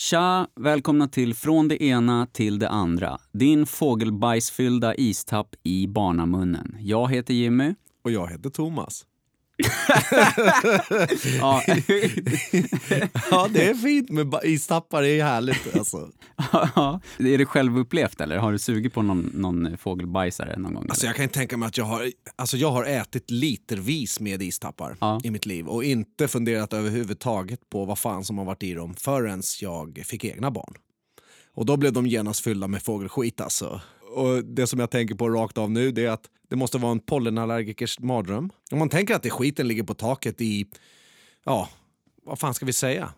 Tja! Välkomna till Från det ena till det andra. Din fågelbajsfyllda istapp i barnamunnen. Jag heter Jimmy. Och jag heter Thomas. ja. ja, det är fint med istappar. Det är härligt. Alltså. ja, är det självupplevt eller har du sugit på någon, någon fågelbajsare någon gång? Alltså, jag kan tänka mig att jag har, alltså, jag har ätit litervis med istappar ja. i mitt liv och inte funderat överhuvudtaget på vad fan som har varit i dem förrän jag fick egna barn. Och då blev de genast fyllda med fågelskit alltså och det som jag tänker på rakt av nu det är att det måste vara en pollenallergikers mardröm. Om man tänker att det skiten ligger på taket i, ja, vad fan ska vi säga,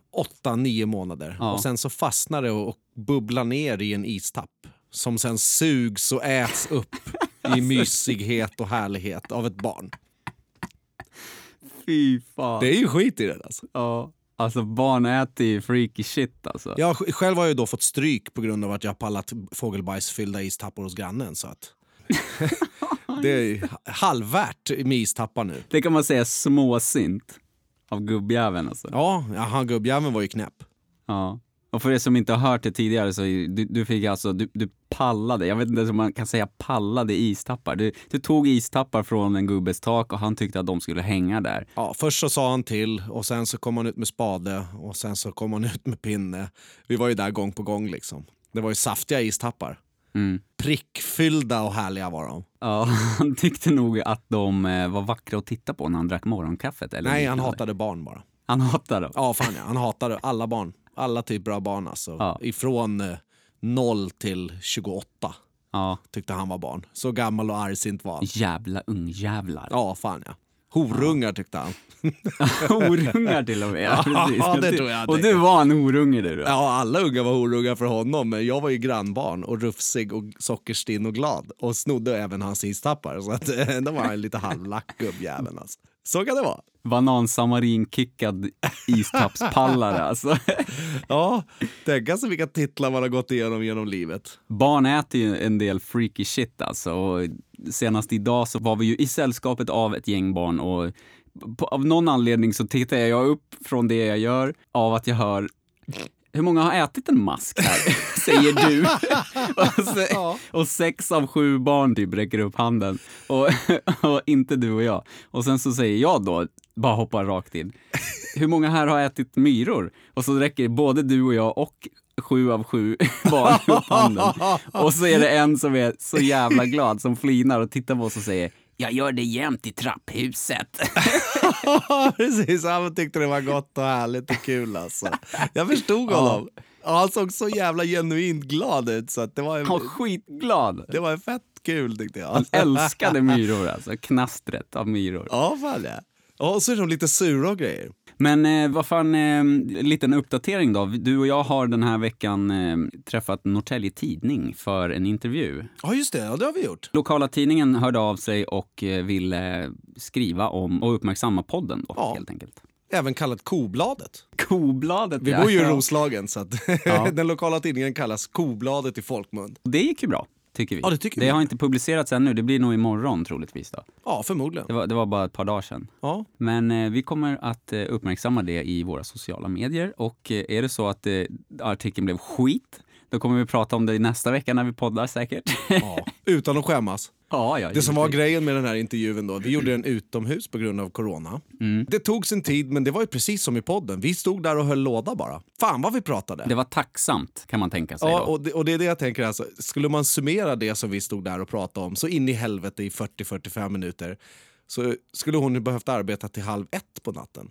8-9 månader. Ja. Och sen så fastnar det och bubblar ner i en istapp som sen sugs och äts upp i mysighet och härlighet av ett barn. Fy fan. Det är ju skit i det alltså. Ja. Alltså barn äter ju freaky shit alltså. Jag själv har jag då fått stryk på grund av att jag har pallat fågelbajsfyllda istappar hos grannen. Så att... det är ju halvvärt med istappar nu. Det kan man säga småsint av gubbjäveln alltså. Ja, han gubbjäveln var ju knäpp. Ja. Och för er som inte har hört det tidigare, så du, du fick alltså, du, du, pallade, jag vet inte om man kan säga pallade istappar. Du, du, tog istappar från en gubbes tak och han tyckte att de skulle hänga där. Ja, först så sa han till och sen så kom han ut med spade och sen så kom han ut med pinne. Vi var ju där gång på gång liksom. Det var ju saftiga istappar. Mm. Prickfyllda och härliga var de. Ja, han tyckte nog att de eh, var vackra att titta på när han drack morgonkaffet. Eller Nej, han hatade barn bara. Han hatade? Ja, fan ja. Han hatade alla barn alla typer av barn alltså. Ja. Ifrån eh, 0 till 28 ja. tyckte han var barn. Så gammal och argsint var han. Jävla ungjävlar. Ja, fan ja. Horungar tyckte han. horungar till och med, ja, precis. Ja, det tror jag. Och du var en horunge du? Ja, alla ungar var horungar för honom, men jag var ju grannbarn och rufsig och sockerstinn och glad och snodde även hans istappar så att då var han lite halvlack gubbjäveln alltså. Så kan det vara. Banansamarinkickad istappspallare alltså. ja, tänk alltså vilka titlar man har gått igenom genom livet. Barn äter ju en del freaky shit alltså. Och senast idag så var vi ju i sällskapet av ett gäng barn och på, av någon anledning så tittar jag upp från det jag gör av att jag hör hur många har ätit en mask här? Säger du. och, se, och, sex av sju barn typ räcker upp handen. Och, och, inte du och jag. Och sen så säger jag då, bara hoppar rakt in. Hur många här har ätit myror? Och så räcker både du och jag och sju av sju barn upp handen. Och så är det en som är så jävla glad som flinar och tittar på oss och säger jag gör det jämt i trapphuset. Precis, han tyckte det var gott och härligt och kul alltså. Jag förstod honom. Ja. Han såg så jävla genuint glad ut. Så det var en, han var skitglad. Det var fett kul tyckte jag. Han älskade myror alltså, knastret av myror. Ja, fan ja. Och så är de lite sura och grejer. Men eh, vad fan, eh, liten uppdatering då. Du och jag har den här veckan eh, träffat Norrtälje Tidning för en intervju. Ja, just det. Ja, det har vi gjort. Lokala tidningen hörde av sig och eh, ville skriva om och uppmärksamma podden då, ja. helt enkelt. Även kallat Kobladet. Kobladet, Vi ja. bor ju i Roslagen, så att ja. den lokala tidningen kallas Kobladet i folkmun. Det gick ju bra tycker vi. Ja, det tycker det vi. har inte publicerats ännu, det blir nog imorgon troligtvis. Då. Ja, förmodligen. Det var, det var bara ett par dagar sedan. Ja. Men eh, vi kommer att eh, uppmärksamma det i våra sociala medier. Och eh, är det så att eh, artikeln blev skit då kommer vi prata om det nästa vecka när vi poddar säkert. Ja, utan att skämmas. Ja, ja, det som var grejen med den här intervjun då, vi gjorde den utomhus på grund av corona. Mm. Det tog sin tid, men det var ju precis som i podden. Vi stod där och höll låda bara. Fan vad vi pratade! Det var tacksamt kan man tänka sig. Ja, och det, och det, är det jag tänker alltså. Skulle man summera det som vi stod där och pratade om så in i helvete i 40-45 minuter så skulle hon ju behövt arbeta till halv ett på natten.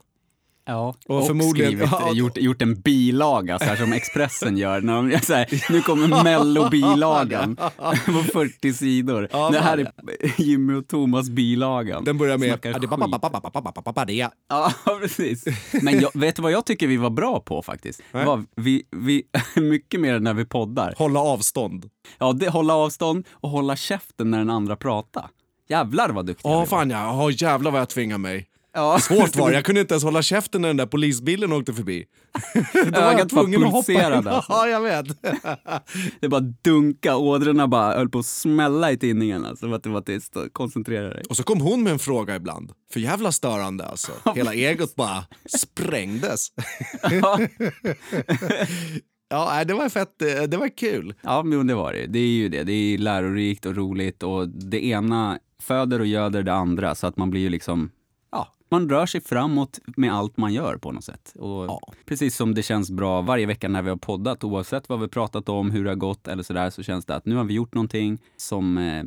Ja, och, och förmodligen, skrivit, ja, gjort, gjort en bilaga, så här som Expressen gör. När de, så här, nu kommer Mello-bilagan på 40 sidor. Ja, det här är Jimmy och Thomas-bilagan. Den börjar med... Ja, precis. Men jag, vet du vad jag tycker vi var bra på faktiskt? Var, vi, vi, mycket mer när vi poddar. Hålla avstånd. Ja, det, hålla avstånd och hålla käften när den andra pratar. Jävlar vad duktiga oh, vi var. Fan ja. Oh, jävlar vad jag tvingar mig. Ja. Svårt var det. Jag kunde inte ens hålla käften när den där polisbilen åkte förbi. Då var jag tvungen att hoppa alltså. Ja, jag vet. Det bara dunka, ådrorna bara höll på att smälla i tinningen. Alltså, för att det var tyst. Koncentrera dig. Och så kom hon med en fråga ibland. För jävla störande alltså. Hela egot bara sprängdes. Ja, nej, det var fett. Det var kul. Ja, men det var det. Det är ju det. Det är lärorikt och roligt och det ena föder och göder det andra så att man blir ju liksom, ja, man rör sig framåt med allt man gör på något sätt. Och Ja. Precis som det känns bra varje vecka när vi har poddat, oavsett vad vi pratat om, hur det har gått eller sådär, så känns det att nu har vi gjort någonting som eh,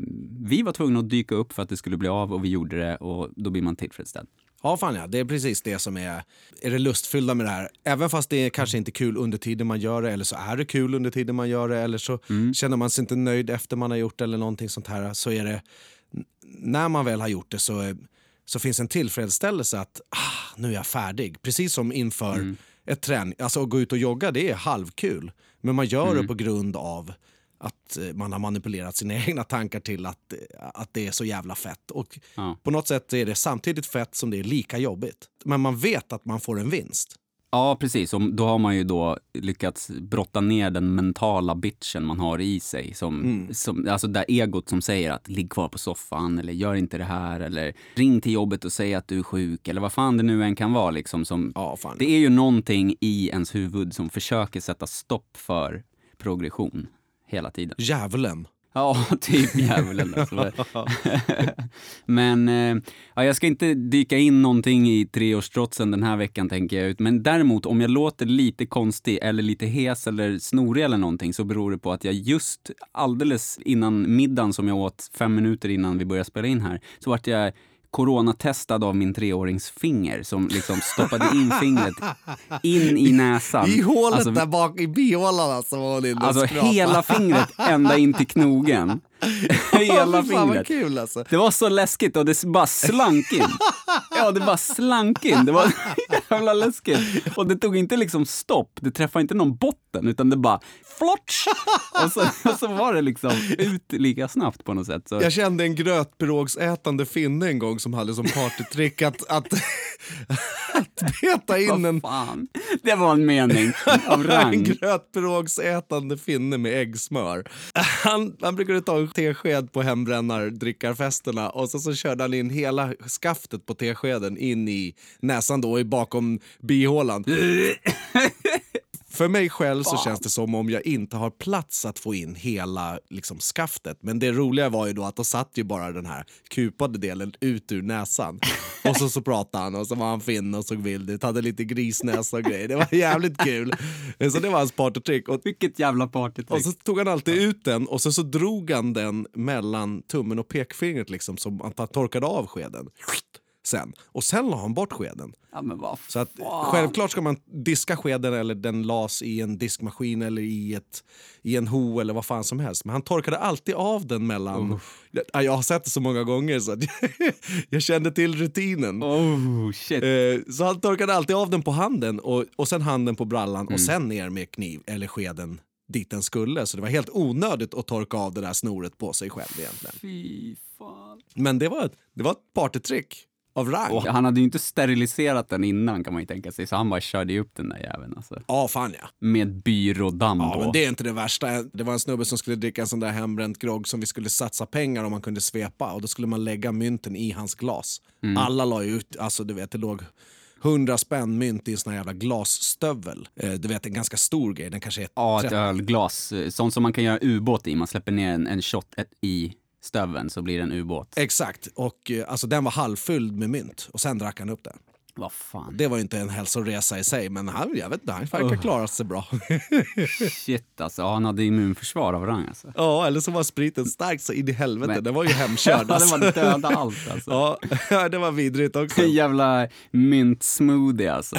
vi var tvungna att dyka upp för att det skulle bli av och vi gjorde det och då blir man tillfredsställd. Ja, fan ja. Det är precis det som är, är det lustfyllda med det här. Även fast det är kanske inte kul under tiden man gör det, eller så är det kul under tiden man gör det, eller så känner man sig inte nöjd efter man har gjort det eller någonting sånt här. Så är det, när man väl har gjort det så, är- så finns en tillfredsställelse att ah, nu är jag färdig. Precis som inför ett träning. Alltså att gå ut och jogga, det är halvkul. Men man gör det på grund av att eh, man har manipulerat sina egna tankar till att, eh, att det är så jävla fett. Och Ja. på något sätt är det samtidigt fett som det är lika jobbigt. Men man vet att man får en vinst. Ja, precis. Och då har man ju då lyckats brotta ner den mentala bitchen man har i sig. Som, som, alltså det egot som säger att ligg kvar på soffan eller gör inte det här eller ring till jobbet och säg att du är sjuk eller vad fan det nu än kan vara. Liksom, som, Ja. Det är ju någonting i ens huvud som försöker sätta stopp för progression hela tiden. Djävulen. Ja, typ djävulen. Alltså. Men eh, ja, jag ska inte dyka in någonting i treårstrotsen den här veckan tänker jag ut. Men däremot om jag låter lite konstig eller lite hes eller snorig eller någonting så beror det på att jag just alldeles innan middagen som jag åt fem minuter innan vi började spela in här så vart jag coronatestad av min treårings finger som liksom stoppade in fingret in i näsan. I hålet Alltså, där bak i bihålan alltså var hon inne och Alltså skrapade. hela fingret ända in till knogen. hela vad fingret. kul alltså. Det var så läskigt och det bara slank in. Ja, det bara slank in. Det var jävla läskigt. Och det tog inte liksom stopp. Det träffade inte någon botten, utan det bara flotsch! Och så, och så var det liksom ut lika snabbt på något sätt. Så, Jag kände en grötpirågsätande finne en gång som hade som partytrick att, att, att beta in en, fan. Det var en mening av en rang. grötpirågsätande finne med äggsmör. Han, han brukade ta en tesked på hembrännardrickarfesterna och så, så körde han in hela skaftet på teskeden in i näsan då, i bakom bihålan. För mig själv så känns det som om jag inte har plats att få in hela liksom, skaftet. Men det roliga var ju då att då satt ju bara den här kupade delen ut ur näsan. Och så, så pratade han och så var han fin och såg vild ut, hade lite grisnäsa och grejer. Det var jävligt kul. Så det var hans partytrick. Och, Vilket jävla och partytrick. så tog han alltid ut den och så, så drog han den mellan tummen och pekfingret liksom som att han torkade av skeden. Sen. Och sen la han bort skeden. Ja, men vad Så att, fan. självklart ska man diska skeden eller den las i en diskmaskin eller i, ett, i en ho eller vad fan som helst. Men han torkade alltid av den mellan... Ja, Jag har sett det så många gånger så jag kände till rutinen. Oh, shit. Eh, Så han torkade alltid av den på handen och, och sen handen på brallan och sen ner med kniv eller skeden dit den skulle. Så det var helt onödigt att torka av det där snoret på sig själv egentligen. Men det var, ett- det var ett partytrick av rang. Och han hade ju inte steriliserat den innan kan man ju tänka sig, så han bara körde ju upp den där jäveln alltså. Ja, fan ja. Med byrådamm Ja, på. men det är inte det värsta. Det var en snubbe som skulle dricka en sån där hembränt grogg som vi skulle satsa pengar om man kunde svepa och då skulle man lägga mynten i hans glas. Mm. Alla la ju ut, alltså du vet det låg 100 spänn mynt i en sån här jävla glasstövel. Eh, du vet en ganska stor grej, den kanske är Ja, ett 30 ölglas. eh, Sånt som man kan göra ubåt i. Man släpper ner en, en shot ett, i stöveln så blir det en ubåt. Exakt, och eh, alltså den var halvfylld med mynt och sen drack han upp den. Vad fan. Det var ju inte en hälsoresa i sig men han, jag vet inte, han verkar klara sig bra. Shit alltså. Ja, han hade immunförsvar av rang alltså. ja, eller så var spriten stark så in i helvete. Men- Den var ju hemkörd. Ja, det alltså. var döda allt alltså. Ja, det var vidrigt också. En jävla myntsmoothie alltså.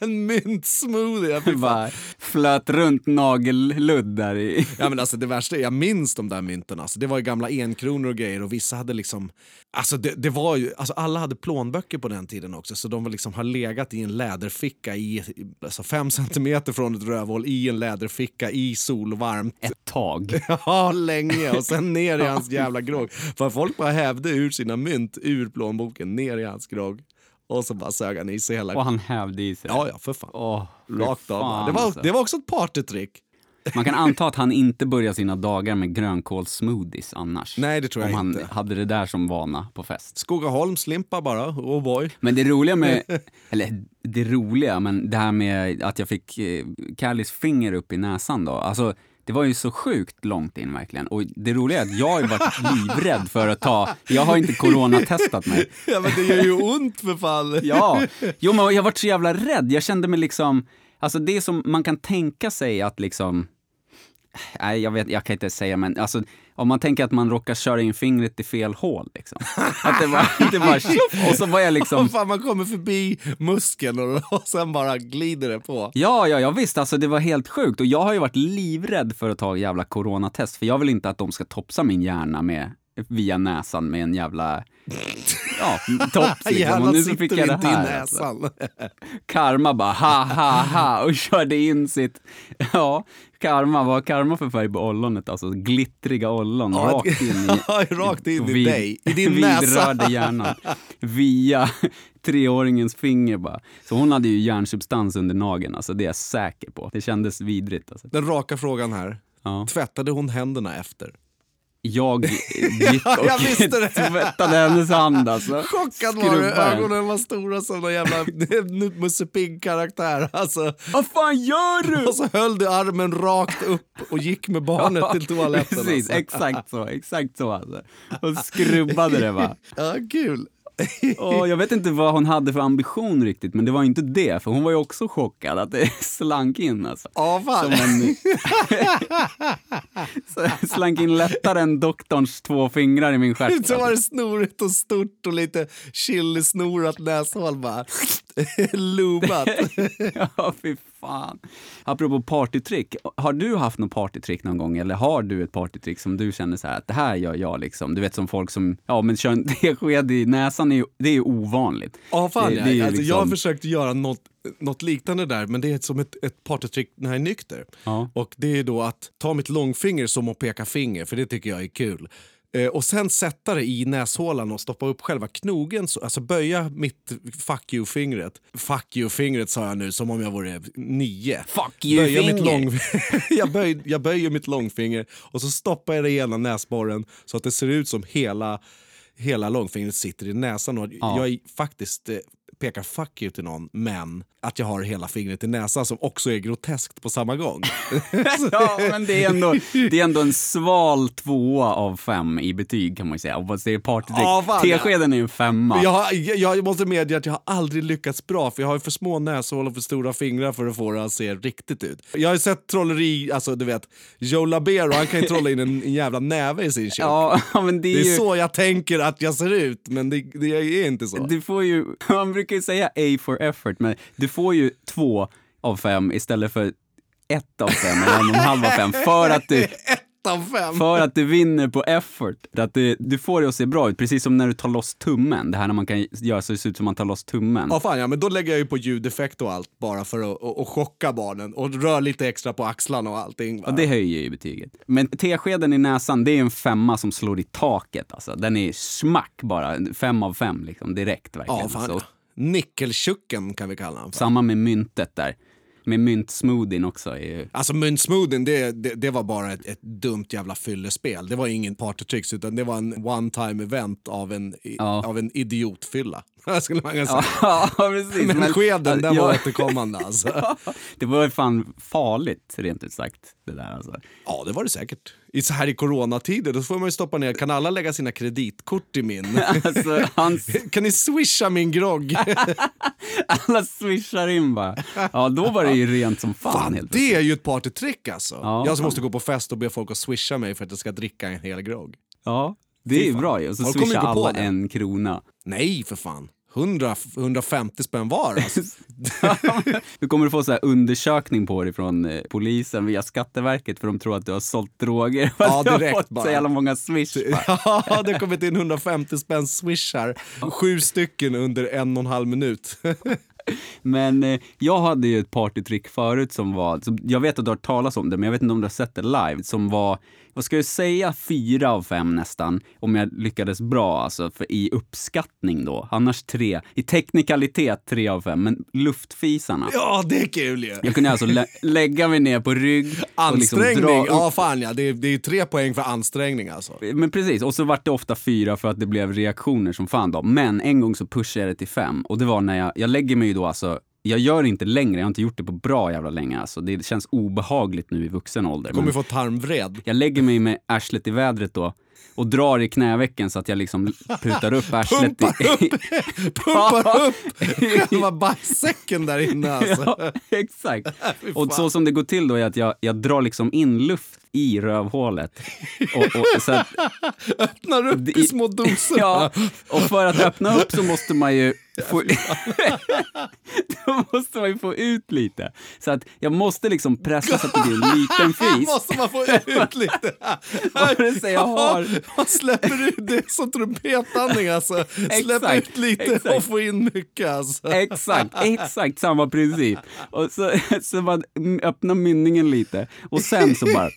en myntsmoothie. ja, fy fan. Bara flöt runt nagelludd där i. Ja, men alltså, det värsta är, jag minns de där mynten. Alltså, det var ju gamla enkronor och grejer och vissa hade liksom... Alltså, det, det var ju, alltså, alla hade plånböcker på den tiden också så de liksom, har legat i en läderficka i, alltså, fem centimeter från ett rövhål i en läderficka i solvarmt. Ett tag. Ja, länge. Och sen ner i hans jävla grogg. För folk bara hävde ur sina mynt ur plånboken ner i hans grogg. Och så bara sög han i sig hela... Och han hävde i sig. Ja, ja, för fan. Rakt av. fan, Det var, alltså. det var också ett partytrick. Man kan anta att han inte börjar sina dagar med grönkålssmoothies annars. Nej, det tror jag Om han inte. hade det där som vana på fest. Skogaholmslimpa bara, oh boy. Men det roliga med, eller det roliga, men det här med att jag fick eh, Callies finger upp i näsan då. Alltså, det var ju så sjukt långt in verkligen. Och det roliga är att jag har varit livrädd för att ta, jag har inte coronatestat mig. Ja men det gör ju ont för fan. Ja, jo men jag varit så jävla rädd. Jag kände mig liksom, alltså det som man kan tänka sig att liksom, nej jag vet, jag kan inte säga men alltså om man tänker att man råkar köra in fingret i fel hål liksom. Att det var, det tjoff, och så var jag liksom Om fan man kommer förbi muskeln och, och sen bara glider det på. Ja, ja, jag visste alltså det var helt sjukt och jag har ju varit livrädd för att ta jävla coronatest för jag vill inte att de ska topsa min hjärna med via näsan med en jävla ja, tops liksom. Och nu så fick jag det här. Alltså. Karma bara ha ha ha och körde in sitt, ja, karma, vad har karma för färg på ollonet? Alltså glittriga ollon Ja, rakt in i, rakt in i vid- dig, i din näsa. hjärnan. Via treåringens finger bara. Så hon hade ju hjärnsubstans under nageln, alltså det är jag säker på. Det kändes vidrigt alltså. Den raka frågan här. Ja. Tvättade hon händerna efter? Jag gick och jag tvättade hennes hand alltså. Chockad var du, ögonen var stora som någon jävla Musse Pigg-karaktär. Alltså. Vad fan gör du? Och så höll du armen rakt upp och gick med barnet till toaletten. Precis, alltså. exakt så, exakt så alltså. Och skrubbade det va. Ja, kul. Och jag vet inte vad hon hade för ambition riktigt, men det var inte det, för hon var ju också chockad att det slank in alltså. Fan. Som en... Slank in lättare än doktorns två fingrar i min stjärt. Så var det snorigt och stort och lite chilisnorat näshål bara. Loobat. Ja, fy fan. Apropå partytrick, har du haft något partytrick någon gång? Eller har du ett partytrick som du känner så här att det här gör jag liksom? Du vet som folk som, ja men kör en tesked i näsan, är ju, det är ju ovanligt. Ja, fan Det- det är alltså, Jag har liksom- försökt göra något, något liknande där, men det är som ett, ett partytrick när jag är nykter. Ja. Och det är då att ta mitt långfinger som att peka finger, för det tycker jag är kul. Eh, och sen sätta det i näshålan och stoppa upp själva knogen, så, alltså böja mitt fuck you-fingret. Fuck you-fingret sa jag nu som om jag vore nio. Fuck you Böja mitt finger. lång... jag, böj, jag böjer mitt långfinger och så stoppar jag det i ena näsborren så att det ser ut som hela, hela långfingret sitter i näsan. Och Ja. Jag är faktiskt eh, pekar fuck you till någon, men att jag har hela fingret i näsan som också är groteskt på samma gång. Ja, men det är, ändå, det är ändå en sval tvåa av fem i betyg kan man ju säga. Fast det är partytrick. Ja, Teskeden är ju en femma. jag, jag, jag måste medge att jag har aldrig lyckats bra, för jag har ju för små näshål och för stora fingrar för att få det att se riktigt ut. Jag har ju sett trolleri, alltså du vet, Joe Labero, han kan ju trolla in en, en jävla näve i sin kök. Ja, men det är, Det är ju... så jag tänker att jag ser ut, men det, det är inte så. Du får ju, man brukar ju säga A for effort, men du får ju två av fem istället för ett av fem eller en och en halv av fem för att du, Ett av fem! för att du vinner på effort. Att du, du får det att se bra ut, precis som när du tar loss tummen. Det här när man kan göra så det ser ut som man tar loss tummen. Ja, fan, ja, men då lägger jag ju på ljudeffekt och allt bara för att och, och chocka barnen och rör lite extra på axlarna och allting. va? Och det höjer ju betyget. Men teskeden i näsan, det är en femma som slår i taket. Alltså. Den är smack bara. Fem av fem liksom, direkt verkligen. ja, fan, ja. Nickeltjucken kan vi kalla honom för. Samma med myntet där. Med myntsmoothien också. Är ju... Alltså myntsmoothien, det, det, det var bara ett, ett dumt jävla fyllespel. Det var ingen partytricks utan det var en one time event av en, Ja. av en idiotfylla. skulle man kunna säga. Ja, precis. Men, skeden, den ja, var återkommande alltså. Det var ju fan farligt, rent ut sagt. Det där alltså. Ja, det var det säkert. I så här i coronatider, då får man ju stoppa ner. Kan alla lägga sina kreditkort i min? alltså hans, kan ni swisha min grogg? alla swishar in bara. Ja, då var det ju rent som fan. Fan, helt det är ju ett partytrick alltså. Ja, jag som måste gå på fest och be folk att swisha mig för att jag ska dricka en hel grogg. Ja, det är ju bra ju. Och så swishar alla en krona. Nej, för fan. 100, 150 spänn var alltså. Du kommer att få så här undersökning på dig från eh, polisen via Skatteverket för de tror att du har sålt droger. Ja, att du har direkt fått bara. så jävla många swish. bara. Ja, det har kommit in 150 spänn swishar. Sju stycken under en och en halv minut. Men eh, jag hade ju ett partytrick förut som var, som, jag vet att du har hört talas om det, men jag vet inte om du har sett det live, som var, vad ska jag säga, fyra av fem nästan, om jag lyckades bra alltså, för i uppskattning då. Annars tre. I teknikalitet tre av fem, men luftfisarna. Ja, det är kul ju! Jag kunde alltså lä lägga mig ner på rygg och liksom Ansträngning, dra upp ja fan ja. Det är, det är tre poäng för ansträngning alltså. Men precis, och så vart det ofta fyra för att det blev reaktioner som fan då. Men en gång så pushade jag det till fem och det var när jag, jag lägger mig ju då alltså jag gör det inte längre, jag har inte gjort det på bra jävla länge alltså. Det känns obehagligt nu i vuxen ålder. Kommer Men få tarmvred. jag lägger mig med arslet i vädret då och drar i knävecken så att jag liksom putar upp arslet Pumpar i... Pumpar upp själva bajssäcken där inne alltså. Ja, exakt. Och så som det går till då är att jag, jag drar liksom in luft i rövhålet. Och, och, så att, Öppnar upp i små doser. Ja, och för att öppna upp så måste man ju få, då måste man ju få ut lite. Så att jag måste liksom pressa så att det blir en liten fis. måste man få ut lite. Vare sig jag har... Man släpper ut det som trumpetandning alltså. Släpp Exakt, ut lite exakt. och få in mycket alltså. Exakt, exakt samma princip. Och så, så man öppnar mynningen lite och sen så bara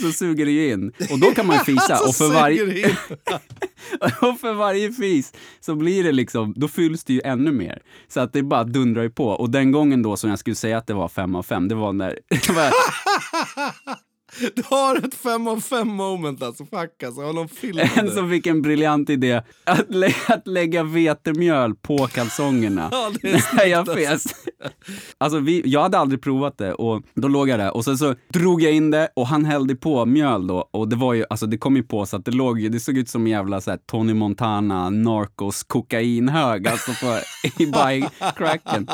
så suger det ju in. Och då kan man fisa. Och för, varje, och för varje fis så blir det liksom, då fylls det ju ännu mer. Så att det bara dundrar ju på. Och den gången då som jag skulle säga att det var fem av fem, det var när... Du har ett fem av fem moment alltså. Fuck alltså. Har någon filmat En som fick en briljant idé att, lä att lägga vetemjöl på kalsongerna Ja, det är jag fes. Alltså vi, jag hade aldrig provat det och då låg jag där och sen så drog jag in det och han hällde på mjöl då och det var ju, alltså det kom ju på så att det låg ju, det såg ut som en jävla så här, Tony Montana, Narcos, kokainhög alltså på, i bajcracken.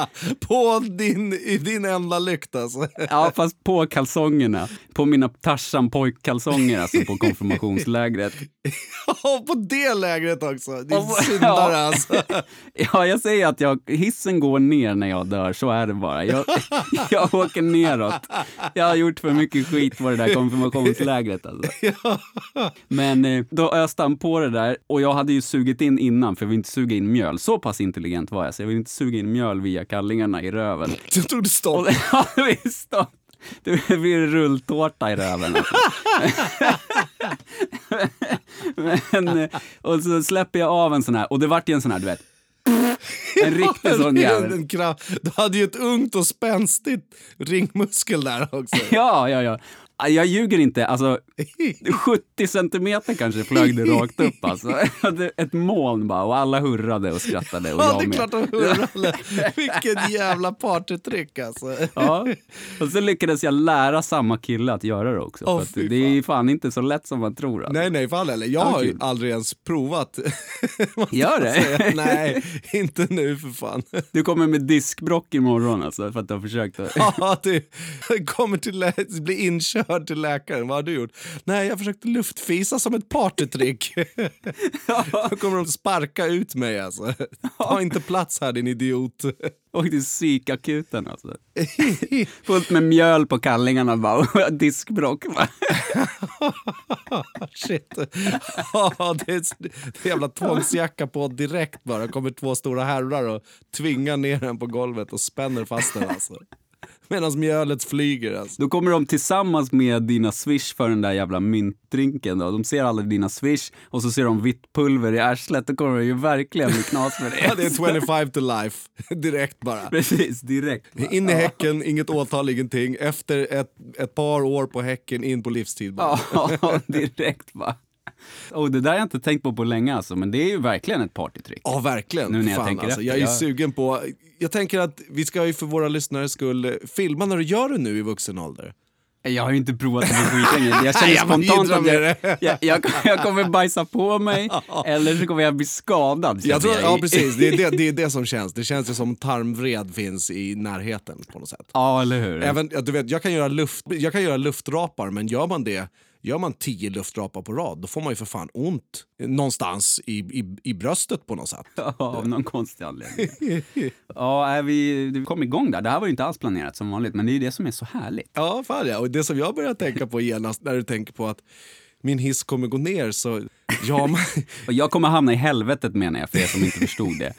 På din, i din enda lykt alltså. Ja, fast på kalsongerna. På mina Tarzan pojkkalsonger alltså på konfirmationslägret. Och på det lägret också. Din Och- syndare ja. alltså. Ja, jag säger att jag, hissen går ner när jag dör, så är det bara. Jag, jag åker neråt. Jag har gjort för mycket skit på det där konfirmationslägret alltså. Men eh, då öste han på det där och jag hade ju sugit in innan för jag vill inte suga in mjöl. Så pass intelligent var jag så jag vill inte suga in mjöl via kallingarna i röven. Så tog du stopp. Och det, ja, visst. då. Det blir rulltårta i röven. Alltså. Men, och så släpper jag av en sån här och det vart ju en sån här, du vet. En riktig sån jävel. Du hade ju ett ungt och spänstigt ringmuskel där också. Ja, ja, ja. Jag ljuger inte. Alltså, 70 centimeter kanske flög det rakt upp. Alltså. Ett moln bara och alla hurrade och skrattade. Och Ja, jag det är med. klart de hurrade. Vilket jävla partytrick alltså. Ja. Och så lyckades jag lära samma kille att göra det också. Att fy det är fan inte så lätt som man tror. Alltså. Nej, nej, fan heller. Jag har ju aldrig ens provat. Gör det? säga. Nej, inte nu för fan. Du kommer med diskbrock imorgon alltså, för att du har försökt att... Ja, du kommer till lä- bli inkörd till läkaren. Vad har du gjort? Nej, jag försökte luftfisa som ett partytrick. Då kommer de sparka ut mig alltså. Ta inte plats här din idiot. Och till psykakuten alltså. Fullt med mjöl på kallingarna bara och diskbrock. bara. Shit. Ja, det är är jävla tvångsjacka på direkt bara. kommer två stora herrar och tvingar ner den på golvet och spänner fast den alltså. Medan mjölet flyger alltså. Då kommer de tillsammans med dina swish för den där jävla myntdrinken då. De ser aldrig dina swish och så ser de vitt pulver i arslet. Då kommer det ju verkligen bli knas med det. Ja, det är 25 to life. Direkt bara. Precis, direkt. In i häcken, inget åtal, ingenting. Efter ett, ett par år på häcken, in på livstid. Bara. Ja, direkt va. Och det där har jag inte tänkt på på länge alltså, men det är ju verkligen ett partytrick. Ja, verkligen. Nu när jag Fan, tänker alltså. efter, Jag är jag- sugen på... Jag tänker att vi ska ju för våra lyssnares skull filma när du gör det nu i vuxen ålder. Jag har ju inte provat det på skitlänge. Jag känner Jag spontant att jag, jag, jag, jag kommer bajsa på mig eller så kommer jag bli skadad. Jag tror, ja, precis. Det är det, det är det som känns. Det känns ju som tarmvred finns i närheten på något sätt. Ja, eller hur? Även, du vet, jag, kan göra luft, jag kan göra luftrapar, men gör man det Gör man tio luftrapar på rad, då får man ju för fan ont någonstans i, i, i bröstet på något sätt. Ja, av någon konstig anledning. Ja, är vi, vi kom igång där. Det här var ju inte alls planerat som vanligt, men det är ju det som är så härligt. Ja, fan ja. Och det som jag börjar tänka på genast när du tänker på att min hiss kommer gå ner så... Ja, man, Och jag kommer hamna i helvetet menar jag, för er som inte förstod det.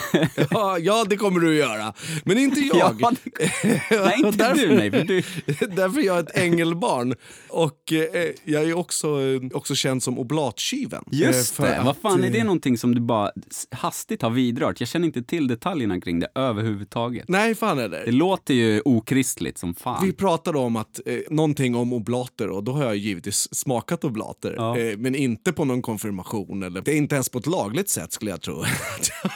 ja, ja, det kommer du att göra. Men inte jag. Ja, Nej, inte Därför- du, nej. För du... Därför är jag ett ängelbarn. Och eh, jag är också, eh, också känd som oblattjuven. Just Eh, det. Vad fan, är det eh, någonting som du bara hastigt har vidrört? Jag känner inte till detaljerna kring det överhuvudtaget. Nej, fan är det. Det låter ju okristligt som fan. Vi pratade om att, eh, någonting om oblater och då har jag givetvis smakat oblater. Ja. Eh, men inte på någon konfirmation eller det är inte ens på ett lagligt sätt skulle jag tro.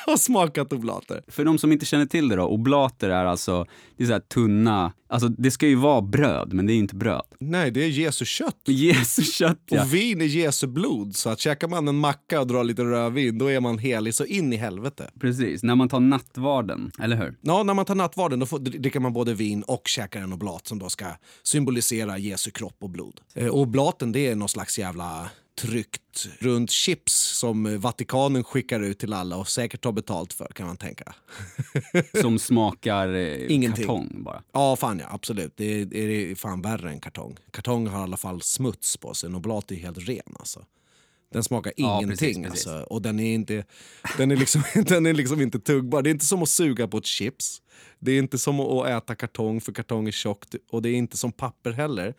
har smakat oblater. För de som inte känner till det då, oblater är alltså, det är så här tunna, alltså det ska ju vara bröd, men det är inte bröd. Nej, det är Jesu kött. Jesu kött ja. Och vin är Jesu blod, så att käkar man en macka och drar lite rödvin, då är man helig så in i helvete. Precis, när man tar nattvarden, eller hur? Ja, när man tar nattvarden då får, dricker man både vin och käkar en oblat som då ska symbolisera Jesu kropp och blod. Eh, och oblaten det är någon slags jävla tryckt runt chips som Vatikanen skickar ut till alla och säkert tar betalt för kan man tänka. Som smakar eh, Ingenting. kartong bara. Ja, fan ja, absolut. Det är, det är fan värre än kartong. Kartong har i alla fall smuts på sig, en oblat är helt ren alltså. Den smakar Ja, ingenting precis, precis. Alltså. och den är, inte, den, är liksom, den är liksom inte tuggbar. Det är inte som att suga på ett chips. Det är inte som att äta kartong för kartong är tjockt och det är inte som papper heller.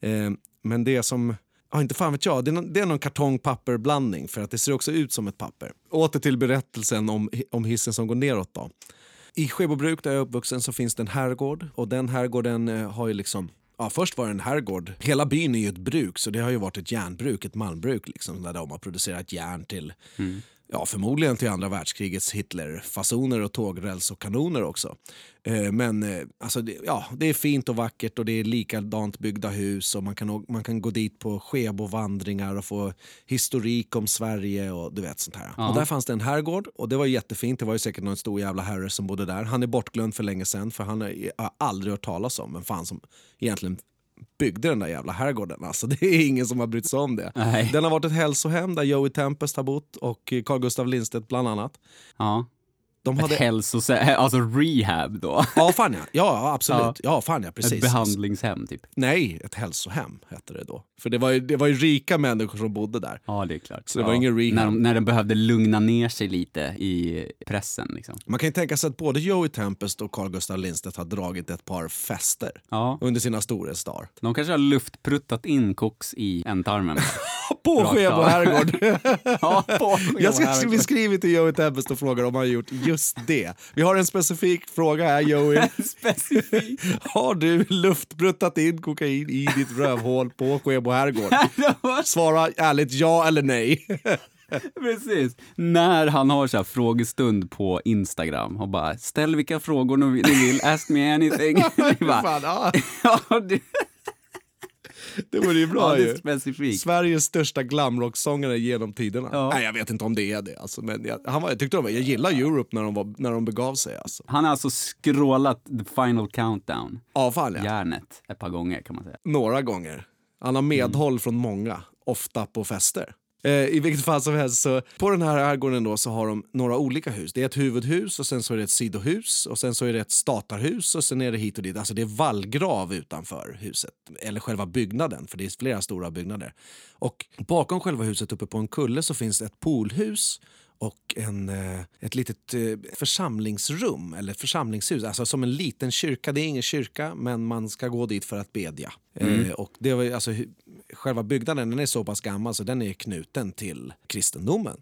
Eh, men det är som, ja inte fan vet jag, det är någon, det är någon kartong-papper-blandning för att det ser också ut som ett papper. Åter till berättelsen om, om hissen som går neråt då. I Skebobruk där jag är uppvuxen så finns det en herrgård och den herrgården eh, har ju liksom Ja, först var det en herrgård. Hela byn är ju ett bruk, så det har ju varit ett järnbruk, ett malmbruk liksom, där de har producerat järn till, mm ja förmodligen till andra världskrigets Hitlerfasoner och tågräls och kanoner också. Eh, men eh, alltså det, ja, det är fint och vackert och det är likadant byggda hus och man kan, man kan gå dit på skebovandringar och få historik om Sverige och du vet sånt här. Ja. Och där fanns det en herrgård och det var jättefint. Det var ju säkert någon stor jävla herre som bodde där. Han är bortglömd för länge sedan för han har aldrig hört talas om vem fan som egentligen byggde den där jävla herrgården. Alltså, det är ingen som har brytt sig om det. Nej. Den har varit ett hälsohem där Joey Tempest har bott och Carl Gustav Lindstedt bland annat. Ja. De Ett hade... hälsosä... alltså rehab då. Ja, fan ja. Ja, absolut. Ja, fan ja, Ett precis. behandlingshem typ. Nej, ett hälsohem hette det då. För det var ju, det var ju rika människor som bodde där. Ja, det är klart. Så det var ja. ingen rehab. När de, när de behövde lugna ner sig lite i pressen liksom. Man kan ju tänka sig att både Joey Tempest och Carl Gustav Lindstedt har dragit ett par fester Ja. under sina storhetsdagar. De kanske har luftpruttat in koks i ändtarmen. På Skebo herrgård. ja, på Jag ska, vi skriver till Joey Tempest och frågar om han har gjort just det. Vi har en specifik fråga här Joey. Specifikt. Har du luftbruttat in kokain i ditt rövhål på Skebo herrgård? Svara ärligt ja eller nej. Precis. När han har så här frågestund på Instagram och bara ställ vilka frågor ni vill- ask me anything. Bara, ja, ja, det, vore ju ja, bra det är ju. Sveriges största glamrocksångare genom tiderna. Ja. Nej, jag vet inte om det är det. Alltså, men jag, han var, jag tyckte de var, jag gillar Europe när de, var, när de begav sig. Alltså. Han har alltså scrollat the final countdown, Ja, fan ja. järnet, ett par gånger kan man säga. Några gånger. Han har medhåll från många, ofta på fester. Eh, I vilket fall som helst, så på den här herrgården då så har de några olika hus. Det är ett huvudhus och sen så är det ett sidohus och sen så är det ett statarhus och sen är det hit och dit. Alltså det är vallgrav utanför huset, eller själva byggnaden, för det är flera stora byggnader. Och bakom själva huset uppe på en kulle så finns det ett poolhus och en, eh, ett litet eh, församlingsrum, eller församlingshus, alltså som en liten kyrka. Det är ingen kyrka, men man ska gå dit för att bedja. Eh, och det var, alltså, själva byggnaden den är så pass gammal så den är knuten till kristendomen.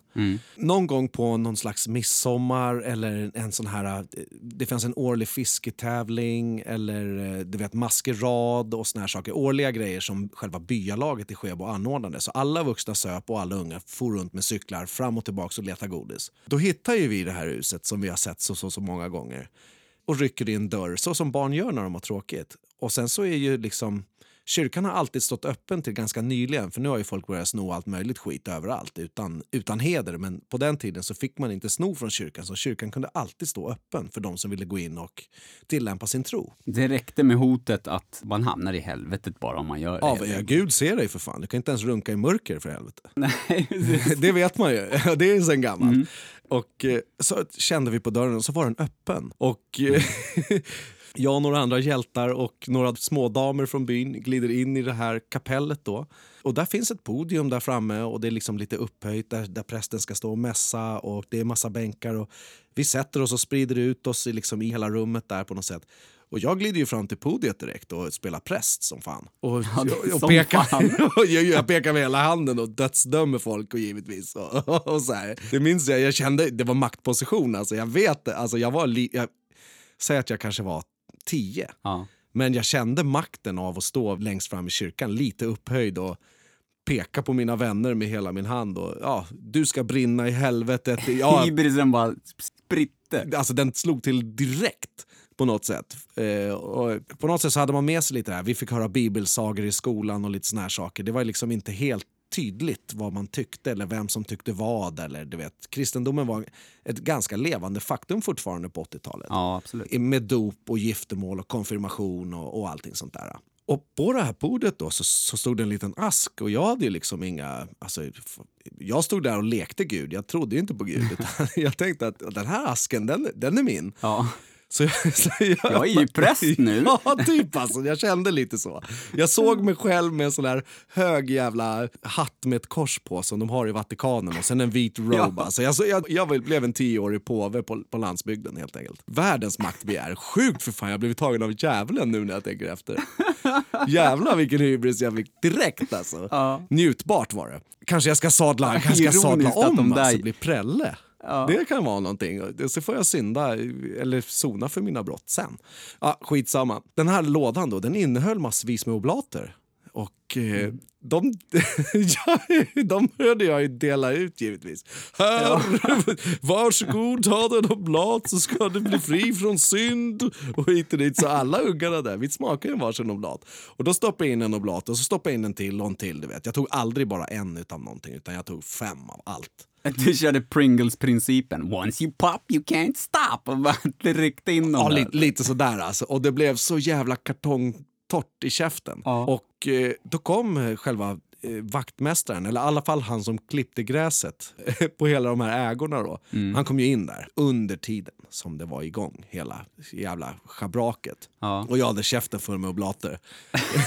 Någon gång på någon slags midsommar eller en sån här, det fanns en årlig fisketävling eller du vet maskerad och såna här saker. Årliga grejer som själva byalaget i Skebo anordnade. Så alla vuxna söp och alla unga for runt med cyklar fram och tillbaka och letade godis. Då hittar ju vi det här huset som vi har sett så, så, så många gånger och rycker i en dörr, så som barn gör när de har tråkigt. Och sen så är ju liksom Kyrkan har alltid stått öppen till ganska nyligen för nu har ju folk börjat sno allt möjligt skit överallt utan, utan heder. Men på den tiden så fick man inte sno från kyrkan så kyrkan kunde alltid stå öppen för de som ville gå in och tillämpa sin tro. Det räckte med hotet att man hamnar i helvetet bara om man gör det. Ja, ja. Gud ser dig för fan. Du kan inte ens runka i mörker för helvete. Nej, det vet man ju. Det är sen gammalt. Och eh, så kände vi på dörren och så var den öppen. Och eh, Jag och några andra hjältar och några smådamer från byn glider in i det här kapellet. Då. Och Där finns ett podium där framme och det är liksom lite upphöjt där, där prästen ska stå och mässa och det är massa bänkar. Och vi sätter oss och sprider ut oss i, liksom, i hela rummet där på något sätt. Och jag glider ju fram till podiet direkt och spelar präst som fan. Och, Ja, är och, som pekar, fan. jag, jag pekar med hela handen och dödsdömer folk och givetvis. Och, och så här. Det minns jag, jag kände, det var maktposition alltså. Jag vet det, alltså jag var, li, jag, säg att jag kanske var tio. Ja. Men jag kände makten av att stå längst fram i kyrkan, lite upphöjd och peka på mina vänner med hela min hand. Och, ja, du ska brinna i helvetet. Ja, Hybrisen bara spritte. alltså den slog till direkt på något sätt. Eh, och på något sätt så hade man med sig lite det här. Vi fick höra bibelsagor i skolan och lite såna här saker. Det var liksom inte helt tydligt vad man tyckte eller vem som tyckte vad. Eller, du vet, kristendomen var ett ganska levande faktum fortfarande på 80-talet. Ja, absolut. Med dop och giftermål och konfirmation och, och allting sånt där. Och på det här bordet då så, så stod det en liten ask och jag hade liksom inga... Alltså, jag stod där och lekte Gud, jag trodde inte på Gud. Jag tänkte att den här asken, den, den är min. Ja. Så jag, så jag, Jag är ju präst nu. Ja, typ alltså. Jag kände lite så. Jag såg mig själv med en sån där hög jävla hatt med ett kors på som de har i Vatikanen och sen en vit robe. Ja. Alltså, jag, jag, jag blev en tioårig påve på, på landsbygden helt enkelt. Världens maktbegär. Sjukt för fan, jag har blivit tagen av djävulen nu när jag tänker efter. Jävlar vilken hybris jag fick direkt alltså. Ja. Njutbart var det. Kanske jag ska sadla, kanske jag ska sadla om där- alltså, bli prälle. Ja. Det kan vara någonting. Så får jag synda eller sona för mina brott sen. Ja, skitsamma. Den här lådan då, den innehöll massvis med oblater. Och eh, de, ja, de hörde jag ju dela ut givetvis. Här, varsågod ta den oblat så ska du bli fri från synd. Och hit och dit. Så alla ungarna där, vi smakade en varsin oblat. Och då stoppade jag in en oblat och så stoppade jag in en till och en till. Du vet. Jag tog aldrig bara en utav någonting utan jag tog fem av allt. Du körde Pringles-principen. Once you pop you can't stop. Och bara tryckte in dem Ja, lite, lite sådär alltså. Och det blev så jävla kartongtorrt i käften. Ja. Och eh, då kom själva vaktmästaren, eller i alla fall han som klippte gräset på hela de här ägorna då. Mm. Han kom ju in där under tiden som det var igång, hela jävla schabraket. Ja. Och jag hade käften full med oblater.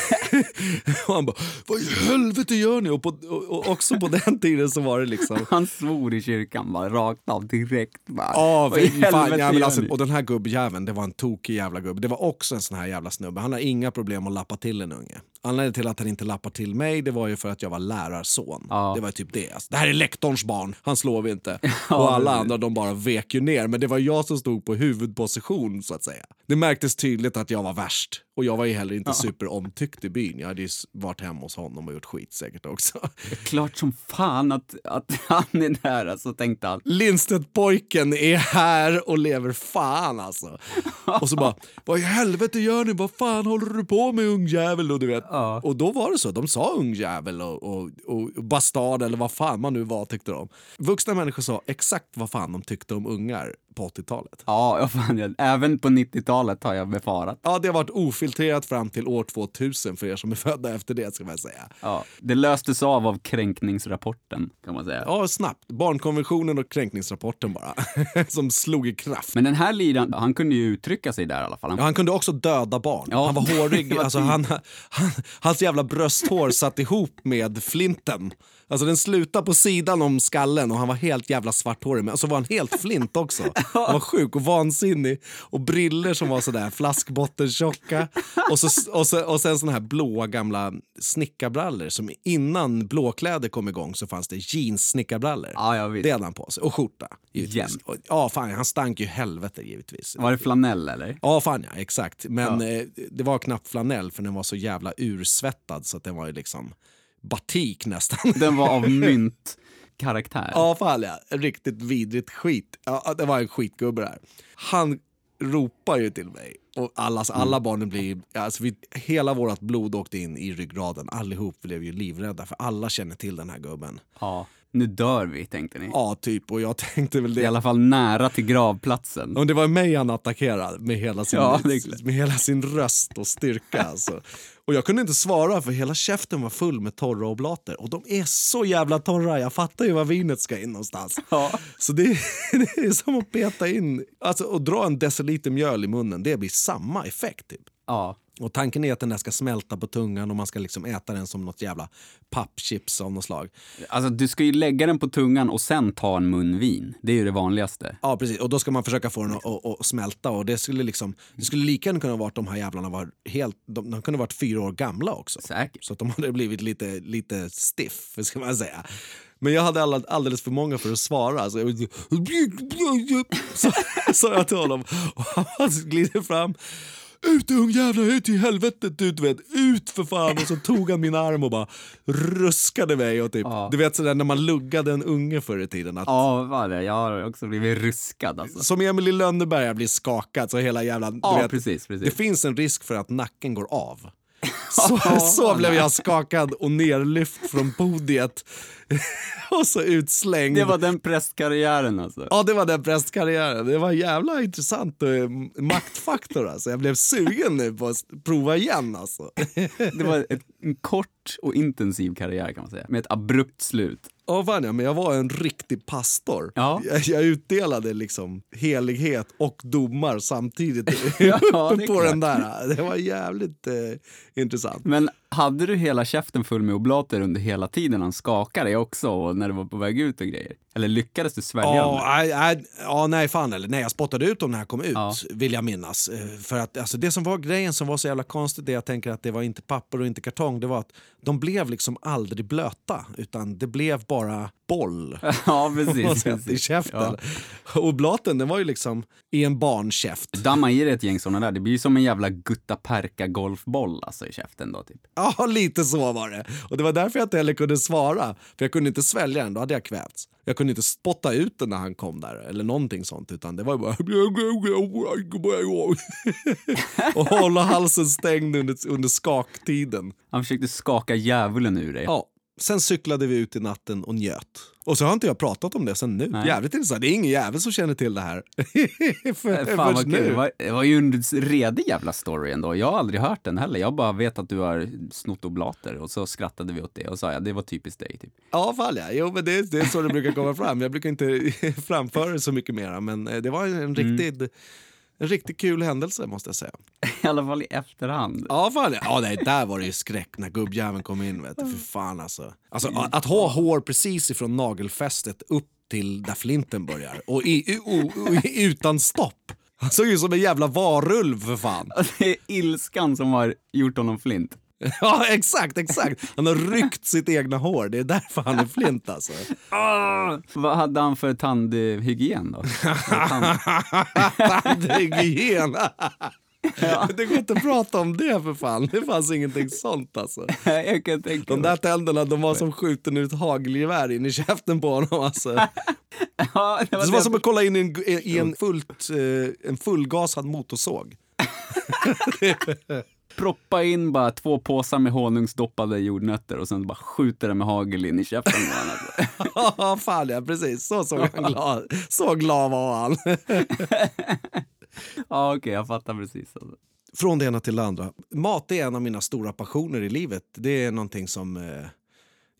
och han bara, vad i helvete gör ni? Och, på, och, och också på den tiden så var det liksom Han svor i kyrkan bara rakt av direkt. Bara, Ja, "Vad i fy fan. helvete Ja, men gör alltså, ni?" och den här gubbjäveln, det var en tokig jävla gubbe. Det var också en sån här jävla snubbe. Han har inga problem att lappa till en unge. Anledningen till att han inte lappar till mig, det var ju för att jag var lärarson. Ja. Det var typ det. Alltså, det här är lektorns barn, han slår vi inte. och alla andra de bara vek ju ner. Men det var jag som stod på huvudposition så att säga. Det märktes tydligt att jag var värst. Och jag var ju heller inte superomtyckt i byn. Jag hade ju varit hemma hos honom och gjort skit säkert också. Klart som fan att, att han är där, alltså, tänkte han. Lindstedt-pojken är här och lever fan alltså. Och så bara, vad i helvete gör ni? Vad fan håller du på med ungjävel? Och, du vet. Ja. och då var det så, de sa ungjävel och, och, och bastard eller vad fan man nu var tyckte de. Vuxna människor sa exakt vad fan de tyckte om ungar på 80-talet. Ja, fan, jag, även på 90-talet har jag befarat. Ja, det har varit ofiltrerat fram till år 2000 för er som är födda efter det ska man säga. Ja, det löstes av av kränkningsrapporten, kan man säga. Ja, snabbt. Barnkonventionen och kränkningsrapporten bara. som slog i kraft. Men den här liran, han kunde ju uttrycka sig där i alla fall. Han, Ja, han kunde också döda barn. Ja. Han var hårig. Var alltså, han, han, hans jävla brösthår satt ihop med flinten. Alltså den slutade på sidan om skallen och han var helt jävla svarthårig. Men så var han helt flint också. Han var sjuk och vansinnig. Och briller som var sådär flaskbottentjocka. Och, så, och, så, och sen såna här blåa gamla snickarbrallor. Som innan blåkläder kom igång så fanns det jeans snickarbrallor. Ja, jag vet. Det hade han på sig. Och skjorta. Givetvis. Och, ja, fan, han stank ju helvete givetvis. Var det flanell eller? Ja, fan ja, exakt. Men Ja. eh, det var knappt flanell för den var så jävla ursvettad så att den var ju liksom batik nästan. Den var av myntkaraktär. ja, fan ja. Riktigt vidrigt skit. Ja, det var en skitgubbe där. Han ropar ju till mig. Och allas, alla barnen blir... Alltså vi, hela vårt blod åkte in i ryggraden. Allihop blev ju livrädda för alla känner till den här gubben. Ja. Nu dör vi, tänkte ni. Ja, typ. Och jag tänkte väl I det. alla fall nära till gravplatsen. Och det var mig han attackerade med hela sin, Ja, är med hela sin röst och styrka. Alltså. Och jag kunde inte svara för hela käften var full med torra oblater. Och de är så jävla torra, jag fattar ju var vinet ska in någonstans. Ja. Så det, det är som att peta in, alltså och dra en deciliter mjöl i munnen, det blir samma effekt. Typ. Ja. Och tanken är att den där ska smälta på tungan och man ska liksom äta den som något jävla pappchips av något slag. Alltså, du ska ju lägga den på tungan och sen ta en mun vin. Det är ju det vanligaste. Ja precis, och då ska man försöka få den att, att, att smälta och det skulle liksom, det skulle lika gärna kunna vara att de här jävlarna var helt, de, de kunde varit fyra år gamla också. Säkert. Så att de hade blivit lite, lite stiff, ska man säga. Men jag hade alldeles för många för att svara. Så jag sa jag till honom. Och han glider fram. Ut ungjävlar, ut i helvetet, ut, vet, ut för fan! Och så tog han min arm och bara ruskade mig. Och typ, Ja. Du vet sådär när man luggade en unge förr i tiden. Att, Ja, vad det? Jag har också blivit ruskad alltså. Som Emil i Lönneberga blir skakad så hela jävla... du Ja, vet, precis, Det precis. finns en risk för att nacken går av. Så, så blev jag skakad och nerlyft från podiet. och så utslängd. Det var den prästkarriären alltså. Ja, det var den prästkarriären. Det var jävla intressant eh, maktfaktor. Alltså. Jag blev sugen nu på att prova igen. Alltså. Det var ett, en kort och intensiv karriär kan man säga. Med ett abrupt slut. Ja, fan ja, men jag var en riktig pastor. Ja. Jag, jag utdelade liksom helighet och domar samtidigt Ja, på klart. den där. Det var jävligt eh, intressant. Men hade du hela käften full med oblater under hela tiden han skakade dig också och när du var på väg ut och grejer? Eller lyckades du svälja Ja, dem? nej, ja, fan eller nej, jag spottade ut dem när jag kom ut Ja. vill jag minnas. Eh, För att alltså, det som var grejen som var så jävla konstigt, det jag tänker att det var inte papper och inte kartong, det var att de blev liksom aldrig blöta utan det blev bara boll. Ja, precis. sätt, I precis. käften. Och blaten den var ju liksom i en barnkäft. Damma i dig ett gäng såna där. Det blir ju som en jävla gutta perka golfboll alltså i käften då typ. Ja, lite så var det. Och det var därför jag inte heller kunde svara. För jag kunde inte svälja den, då hade jag kvävts. Jag kunde inte spotta ut den när han kom där, eller någonting sånt. Utan det var bara... och hålla halsen stängd under, under skaktiden. Han försökte skaka djävulen ur dig. Ja. Sen cyklade vi ut i natten och njöt. Och så har inte jag pratat om det sen nu. Nej. Jävligt intressant. Det är ingen jävel som känner till det här. För, Eh, Fan vad kul. Det var, det var ju en redig jävla story ändå. Jag har aldrig hört den heller. Jag bara vet att du har snott oblater och så skrattade vi åt det och sa ja, det var typiskt dig. Typ. Ja, fall ja. Jo, men det, det är så det brukar komma fram. Jag brukar inte framföra det så mycket mera, men eh, det var en Mm. En riktigt kul händelse måste jag säga. I alla fall i efterhand. Ja, fan ja. nej, där var det ju skräck när gubbjäveln kom in. Vet du. För fan alltså. alltså att, ha hår precis ifrån nagelfästet upp till där flinten börjar och, i, i, o- o- utan stopp. Han såg ju som en jävla varulv för fan. Det är ilskan som har gjort honom flint. Ja, exakt, exakt. Han har ryckt sitt egna hår. Det är därför han är flint alltså. Vad hade han för tandhygien då? Tand... Tandhygien. Det går inte att prata om det för fan. Det fanns ingenting sånt alltså. Jag kan tänka De där tänderna de var som skjuten ut hagelgevär in i käften på honom. Alltså. Ja, det var Det var som att kolla in i en, i en, fullt, eh, en fullgasad motorsåg. Proppa in bara två påsar med honungsdoppade jordnötter och sen bara skjuter det med hagel in i käften på honom. Ja, fan ja, precis. Så såg han glad, så glad var han. Ja, okej, jag fattar precis. Alltså. Från det ena till det andra. Mat är en av mina stora passioner i livet. Det är någonting som... Eh,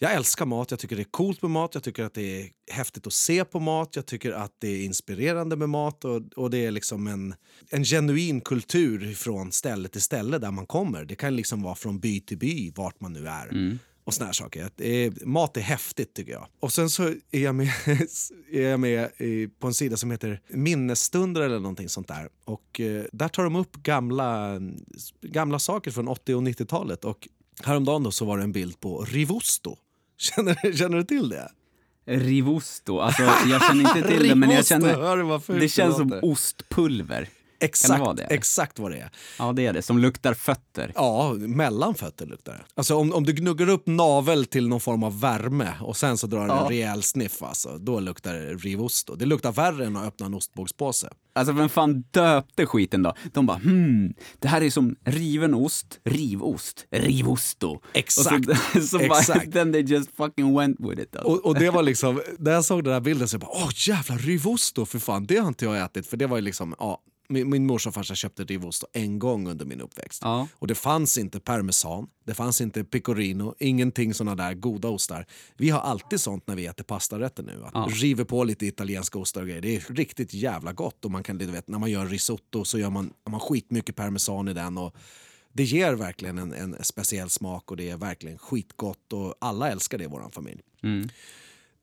jag älskar mat, jag tycker det är coolt med mat, jag tycker att det är häftigt att se på mat, jag tycker att det är inspirerande med mat och, och det är liksom en, en genuin kultur från ställe till ställe där man kommer. Det kan liksom vara från by till by, vart man nu är. Och såna här saker. Är, mat är häftigt tycker jag. Och sen så är jag med, är jag med på en sida som heter Minnesstunder eller någonting sånt där. Och eh, där tar de upp gamla, gamla saker från 80 och 90-talet. Och häromdagen då så var det en bild på Rivosto. Känner, känner du till det? Rivosto, alltså jag känner inte till det men jag känner... Det känns som ostpulver. Exakt, vara det? exakt vad det är. Ja, det är det. Som luktar fötter. Ja, mellan fötter luktar det. Alltså om, om du gnuggar upp navel till någon form av värme och sen så drar Ja. en rejäl sniff, alltså, då luktar det rivosto. Det luktar värre än att öppna en ostbågspåse. Alltså vem fan döpte skiten då? De bara hmm, det här är som riven ost, rivost, rivosto. Exakt, Och så, så bara, exakt. then they just fucking went with it. Alltså. Och, och det var liksom, när jag såg den här bilden så jag bara, åh jävlar rivosto, för fan, det har inte jag ätit. För det var ju liksom, ja, min, min morsa och farsa köpte rivosto en gång under min uppväxt. Ja. Och det fanns inte parmesan, det fanns inte pecorino, ingenting såna där goda ostar. Vi har alltid sånt när vi äter pastarätter nu. Att Ja. River på lite italienska ostar och grejer. Det är riktigt jävla gott. Och man kan, du vet, när man gör risotto så gör man, man skitmycket parmesan i den. Och det ger verkligen en, en speciell smak och det är verkligen skitgott. Och alla älskar det i vår familj. Mm.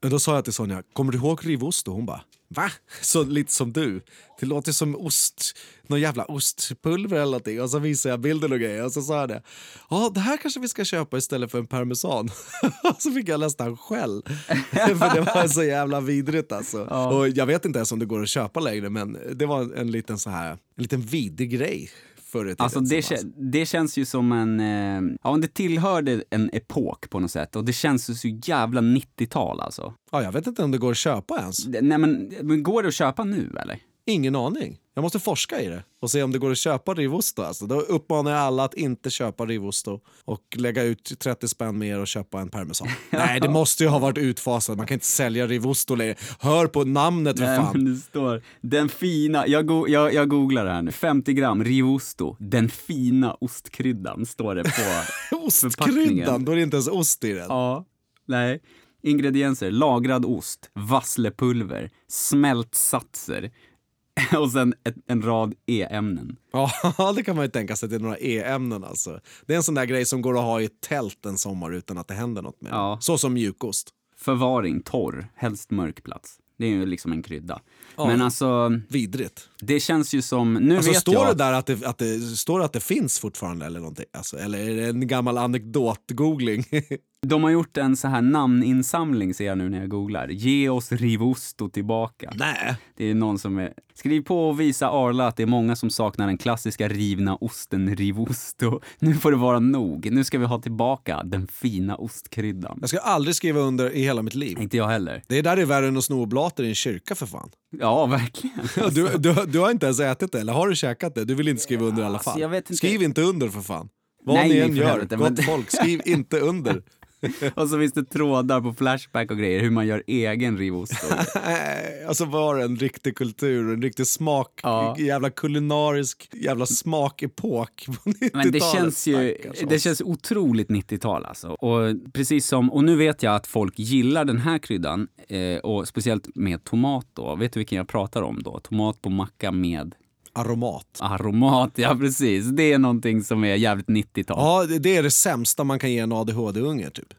Och då sa jag till Sonja, kommer du ihåg rivost? Och hon bara, va? Så lite som du. Det låter som ost, någon jävla ostpulver eller någonting. Och så visade jag bilden och grejer och så sa jag det. Ja, det här kanske vi ska köpa istället för en parmesan. så fick jag nästan skäll. för det var så jävla vidrigt alltså. Ja. Och jag vet inte ens om det går att köpa längre men det var en liten så här, en liten vidrig grej förr i tiden. Alltså det, kä- det känns ju som en... Eh, ja, det tillhörde en epok på något sätt. Och det känns ju så jävla 90-tal alltså. Ja, jag vet inte om det går att köpa ens. Nej men, men går det att köpa nu eller? Ingen aning. Jag måste forska i det och se om det går att köpa rivosto. Alltså, då uppmanar jag alla att inte köpa rivosto och lägga ut 30 spänn mer och köpa en parmesan. Nej, det måste ju ha varit utfasat. Man kan inte sälja rivosto längre. Hör på namnet för Nej, fan. men det står den fina, jag, go, jag, jag googlar det här nu, 50 gram rivosto, den fina ostkryddan står det på. Ostkryddan, då är det inte ens ost i den. ja, nej. Ingredienser, lagrad ost, vasslepulver, smältsatser och sen ett, en rad E-ämnen. Ja, det kan man ju tänka sig till några E-ämnen alltså. Det är en sån där grej som går att ha i ett tält en sommar utan att det händer något med Ja. Så som mjukost. Förvaring, torr, helst mörk plats. Det är ju liksom en krydda. Ja. Men alltså, Vidrigt. det känns ju som, nu Alltså, vet står jag... det där att det, att det, står det att det finns fortfarande eller någonting? Alltså, eller är det en gammal anekdot-googling? De har gjort en så här namninsamling ser jag nu när jag googlar. Ge oss Rivosto tillbaka. Nej. Det är någon som är... Skriv på och visa Arla att det är många som saknar den klassiska rivna osten Rivosto. Nu får det vara nog. Nu ska vi ha tillbaka den fina ostkryddan. Jag ska aldrig skriva under i hela mitt liv. Inte jag heller. Det är där det är värre än att sno oblater i en kyrka för fan. Ja, verkligen. Du, du, du har inte ens ätit det, eller har du käkat det? Du vill inte skriva under i alla Alltså, fall. vet inte. Skriv inte under för fan. Vad Nej, ni än gör, helvete, gott men- folk, skriv inte under. Och så finns det trådar på Flashback och grejer hur man gör egen Rivosto. Nej, alltså var det en riktig kultur, en riktig smak, Ja. jävla kulinarisk jävla smakepok på 90-talet. Men det känns ju, Stackars det känns otroligt 90-tal alltså. Och precis som, och nu vet jag att folk gillar den här kryddan eh, och speciellt med tomat då. Vet du vilken jag pratar om då? Tomat på macka med Aromat. aromat, ja precis. Det är någonting som är jävligt 90-tal. Ja, det- är det sämsta man kan ge en ADHD-unge typ.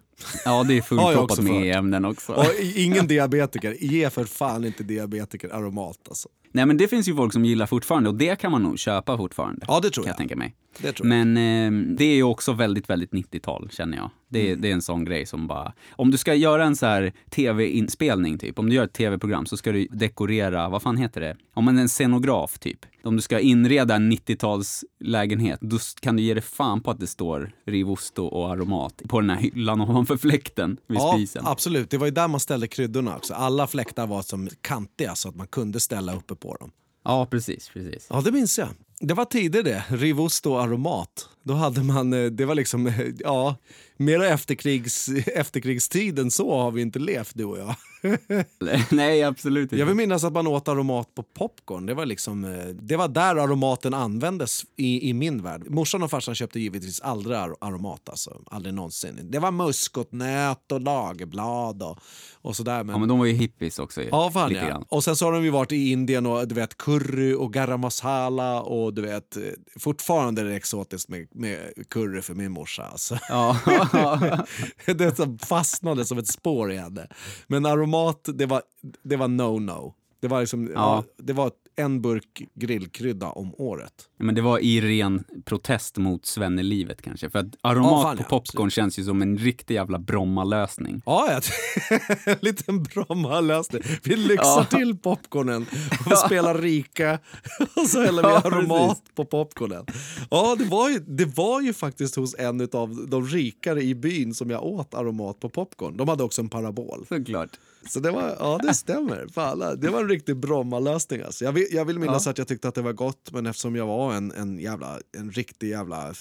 Ja, det är fullproppat med. E-ämnen också. Och ingen diabetiker, ge för fan inte diabetiker aromat alltså. Nej men det finns ju folk som gillar fortfarande och det kan man nog köpa fortfarande. Ja, det tror kan jag. jag tänka mig. Det tror jag. Men eh, det är ju också väldigt, väldigt 90-tal känner jag. Det, Mm. är- det är en sån grej som bara... Om du ska göra en så här tv-inspelning typ, om du gör ett tv-program så ska du dekorera, vad fan heter det? Om man är en scenograf typ. Om du ska inreda en 90-talslägenhet, då kan du ge dig fan på att det står rivosto och aromat på den här hyllan ovanför fläkten vid Ja, spisen. absolut. Det var ju där man ställde kryddorna också. Alla fläktar var som kantiga så att man kunde ställa uppe på dem. Ja, precis, precis. Ja, det minns jag. Det var tider det. Rivosto och aromat. Då hade man, eh, det var liksom, eh, ja, mer efterkrigs, efterkrigstiden så har vi inte levt du och jag. Nej, absolut inte. Jag vill minnas att man åt aromat på popcorn. Det var, liksom, eh, det var där aromaten användes i, i min värld. Morsan och farsan köpte givetvis aldrig ar- aromat. Alltså. Aldrig någonsin. Det var muskotnöt och lagerblad och, och sådär. Men, Ja, men de var ju hippies också. Ja, fan ja. grann. Och sen så har de ju varit i Indien och du vet curry och garam masala och du vet eh, fortfarande är det exotiskt med, med curry för min morsa. Alltså. Ja. det fastnade som ett spår i henne. Men aromat, det var, det var no-no. Det var, liksom, ja. Det var en burk grillkrydda om året. Men det var i ren protest mot svennelivet kanske. För att aromat Ja, fan, på popcorn känns ju som en riktig jävla Bromma-lösning. Ja, en liten Bromma-lösning. Vi lyxar Ja. till popcornen och spelar rika och så häller vi aromat precis. på popcornen. Ja, det var, ju, det var ju faktiskt hos en av de rikare i byn som jag åt aromat på popcorn. De hade också en parabol. Såklart. Så det var, ja det stämmer. Fan, det var en riktig Bromma-lösning. Alltså. Jag, vill, jag vill minnas att jag tyckte att det var gott, men eftersom jag var en, en, jävla, en riktig jävla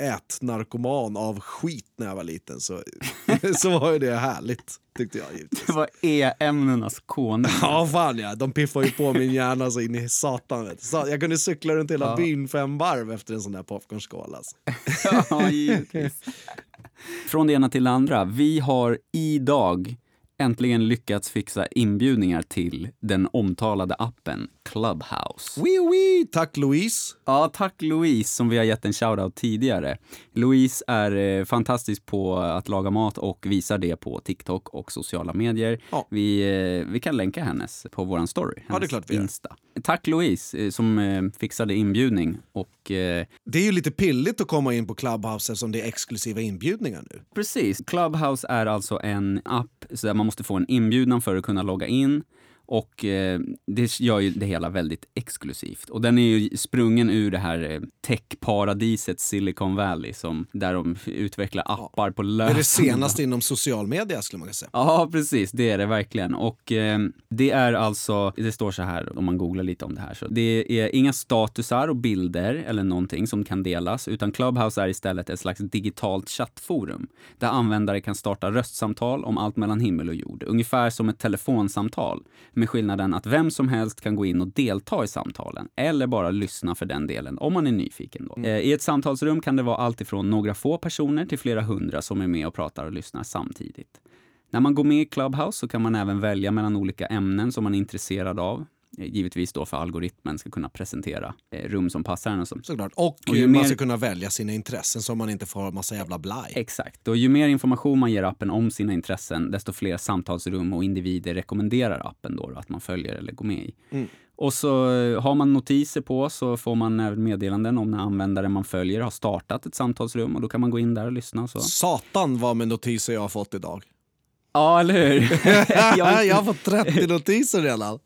ätnarkoman av skit när jag var liten så, så var ju det härligt, tyckte jag givetvis. Det var e-ämnenas konung. Ja, fan ja. De piffade ju på min hjärna så in i satan. Vet. Så jag kunde cykla runt hela Ja. byn fem varv efter en sån där popcornskål. Alltså. Ja, givetvis. Från det ena till det andra. Vi har idag äntligen lyckats fixa inbjudningar till den omtalade appen Clubhouse. Wee wee! Tack Louise. Ja, tack Louise som vi har gett en shoutout tidigare. Louise är eh, fantastisk på att laga mat och visar det på TikTok och sociala medier. Ja. Vi, eh, vi kan länka hennes på våran story. det är hennes klart vi gör. Insta. Tack Louise eh, som eh, fixade inbjudning och eh, Det är ju lite pilligt att komma in på Clubhouse eftersom det är exklusiva inbjudningar nu. Precis. Clubhouse är alltså en app så där man måste få en inbjudan för att kunna logga in. Och eh, det gör ju det hela väldigt exklusivt. Och den är ju sprungen ur det här eh, techparadiset Silicon Valley, som, där de utvecklar appar på Det löpande är det senaste inom social media skulle man kunna säga. Ja, precis. Det är det verkligen. Och eh, det är alltså, det står så här om man googlar lite om det här. Så det är inga statusar och bilder eller någonting som kan delas, utan Clubhouse är istället ett slags digitalt chattforum där användare kan starta röstsamtal om allt mellan himmel och jord. Ungefär som ett telefonsamtal, med skillnaden att vem som helst kan gå in och delta i samtalen eller bara lyssna för den delen om man är nyfiken. Då. Eh, I ett samtalsrum kan det vara allt ifrån några få personer till flera hundra som är med och pratar och lyssnar samtidigt. När man går med i Clubhouse så kan man även välja mellan olika ämnen som man är intresserad av. Eh, Givetvis då för algoritmen ska kunna presentera eh, rum som passar en och så. Såklart. Och, Och ju man mer- ska kunna välja sina intressen så man inte får massa jävla blaj. Exakt. Och ju mer information man ger appen om sina intressen, desto fler samtalsrum och individer rekommenderar appen då att man följer eller går med i. Mm. Och så eh, har man notiser på så får man även meddelanden om när användare man följer har startat ett samtalsrum och då kan man gå in där och lyssna och så. Satan vad med notiser jag har fått idag. Ja, eller hur? Jag har fått 30 notiser redan.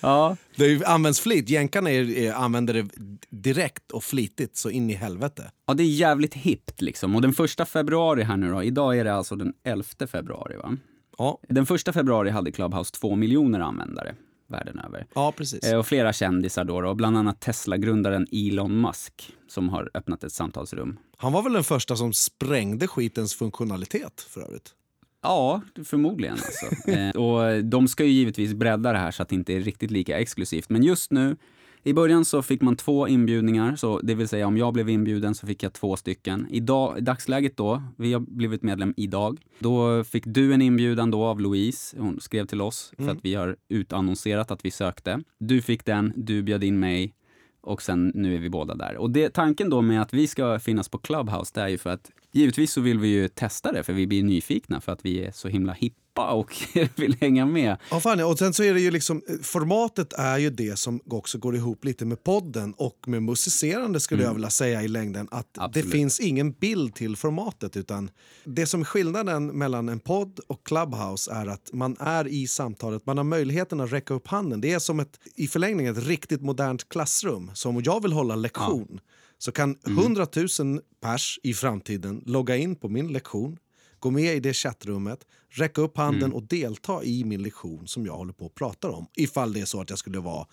Ja, Det används flit. Jänkarna använder det direkt och flitigt så in i helvete. Ja, det är jävligt hippt liksom. Och den första februari här nu då, idag är det alltså den 11 februari va? Ja, Den första februari hade Clubhouse två miljoner användare världen över. ja precis. Eh, Och flera kändisar då, då bland annat Tesla-grundaren Elon Musk som har öppnat ett samtalsrum. Han var väl den första som sprängde skitens funktionalitet för övrigt. Ja, förmodligen alltså. eh, och de ska ju givetvis bredda det här så att det inte är riktigt lika exklusivt. Men just nu, i början så fick man två inbjudningar, så det vill säga om jag blev inbjuden så fick jag två stycken. Idag, I dagsläget då, vi har blivit medlem idag, då fick du en inbjudan då av Louise, hon skrev till oss för att vi har utannonserat att vi sökte. Du fick den, du bjöd in mig och sen nu är vi båda där. Och det, tanken då med att vi ska finnas på Clubhouse, det är ju för att givetvis så vill vi ju testa det för vi blir nyfikna för att vi är så himla hippa och vill hänga med. Ja, fan, ja. och sen så är det ju liksom, eh, formatet är ju det som också går ihop lite med podden och med musicerande skulle jag vilja säga i längden. Att det Absolut. finns ingen bild till formatet utan det som är skillnaden mellan en podd och Clubhouse är att man är i samtalet, man har möjligheten att räcka upp handen. Det är som ett, i förlängningen ett riktigt modernt klassrum. Så om jag vill hålla lektion så kan 100 000 pers i framtiden logga in på min lektion gå med i det chattrummet, räcka upp handen och delta i min lektion som jag håller på att prata om. Ifall det är så att jag skulle vara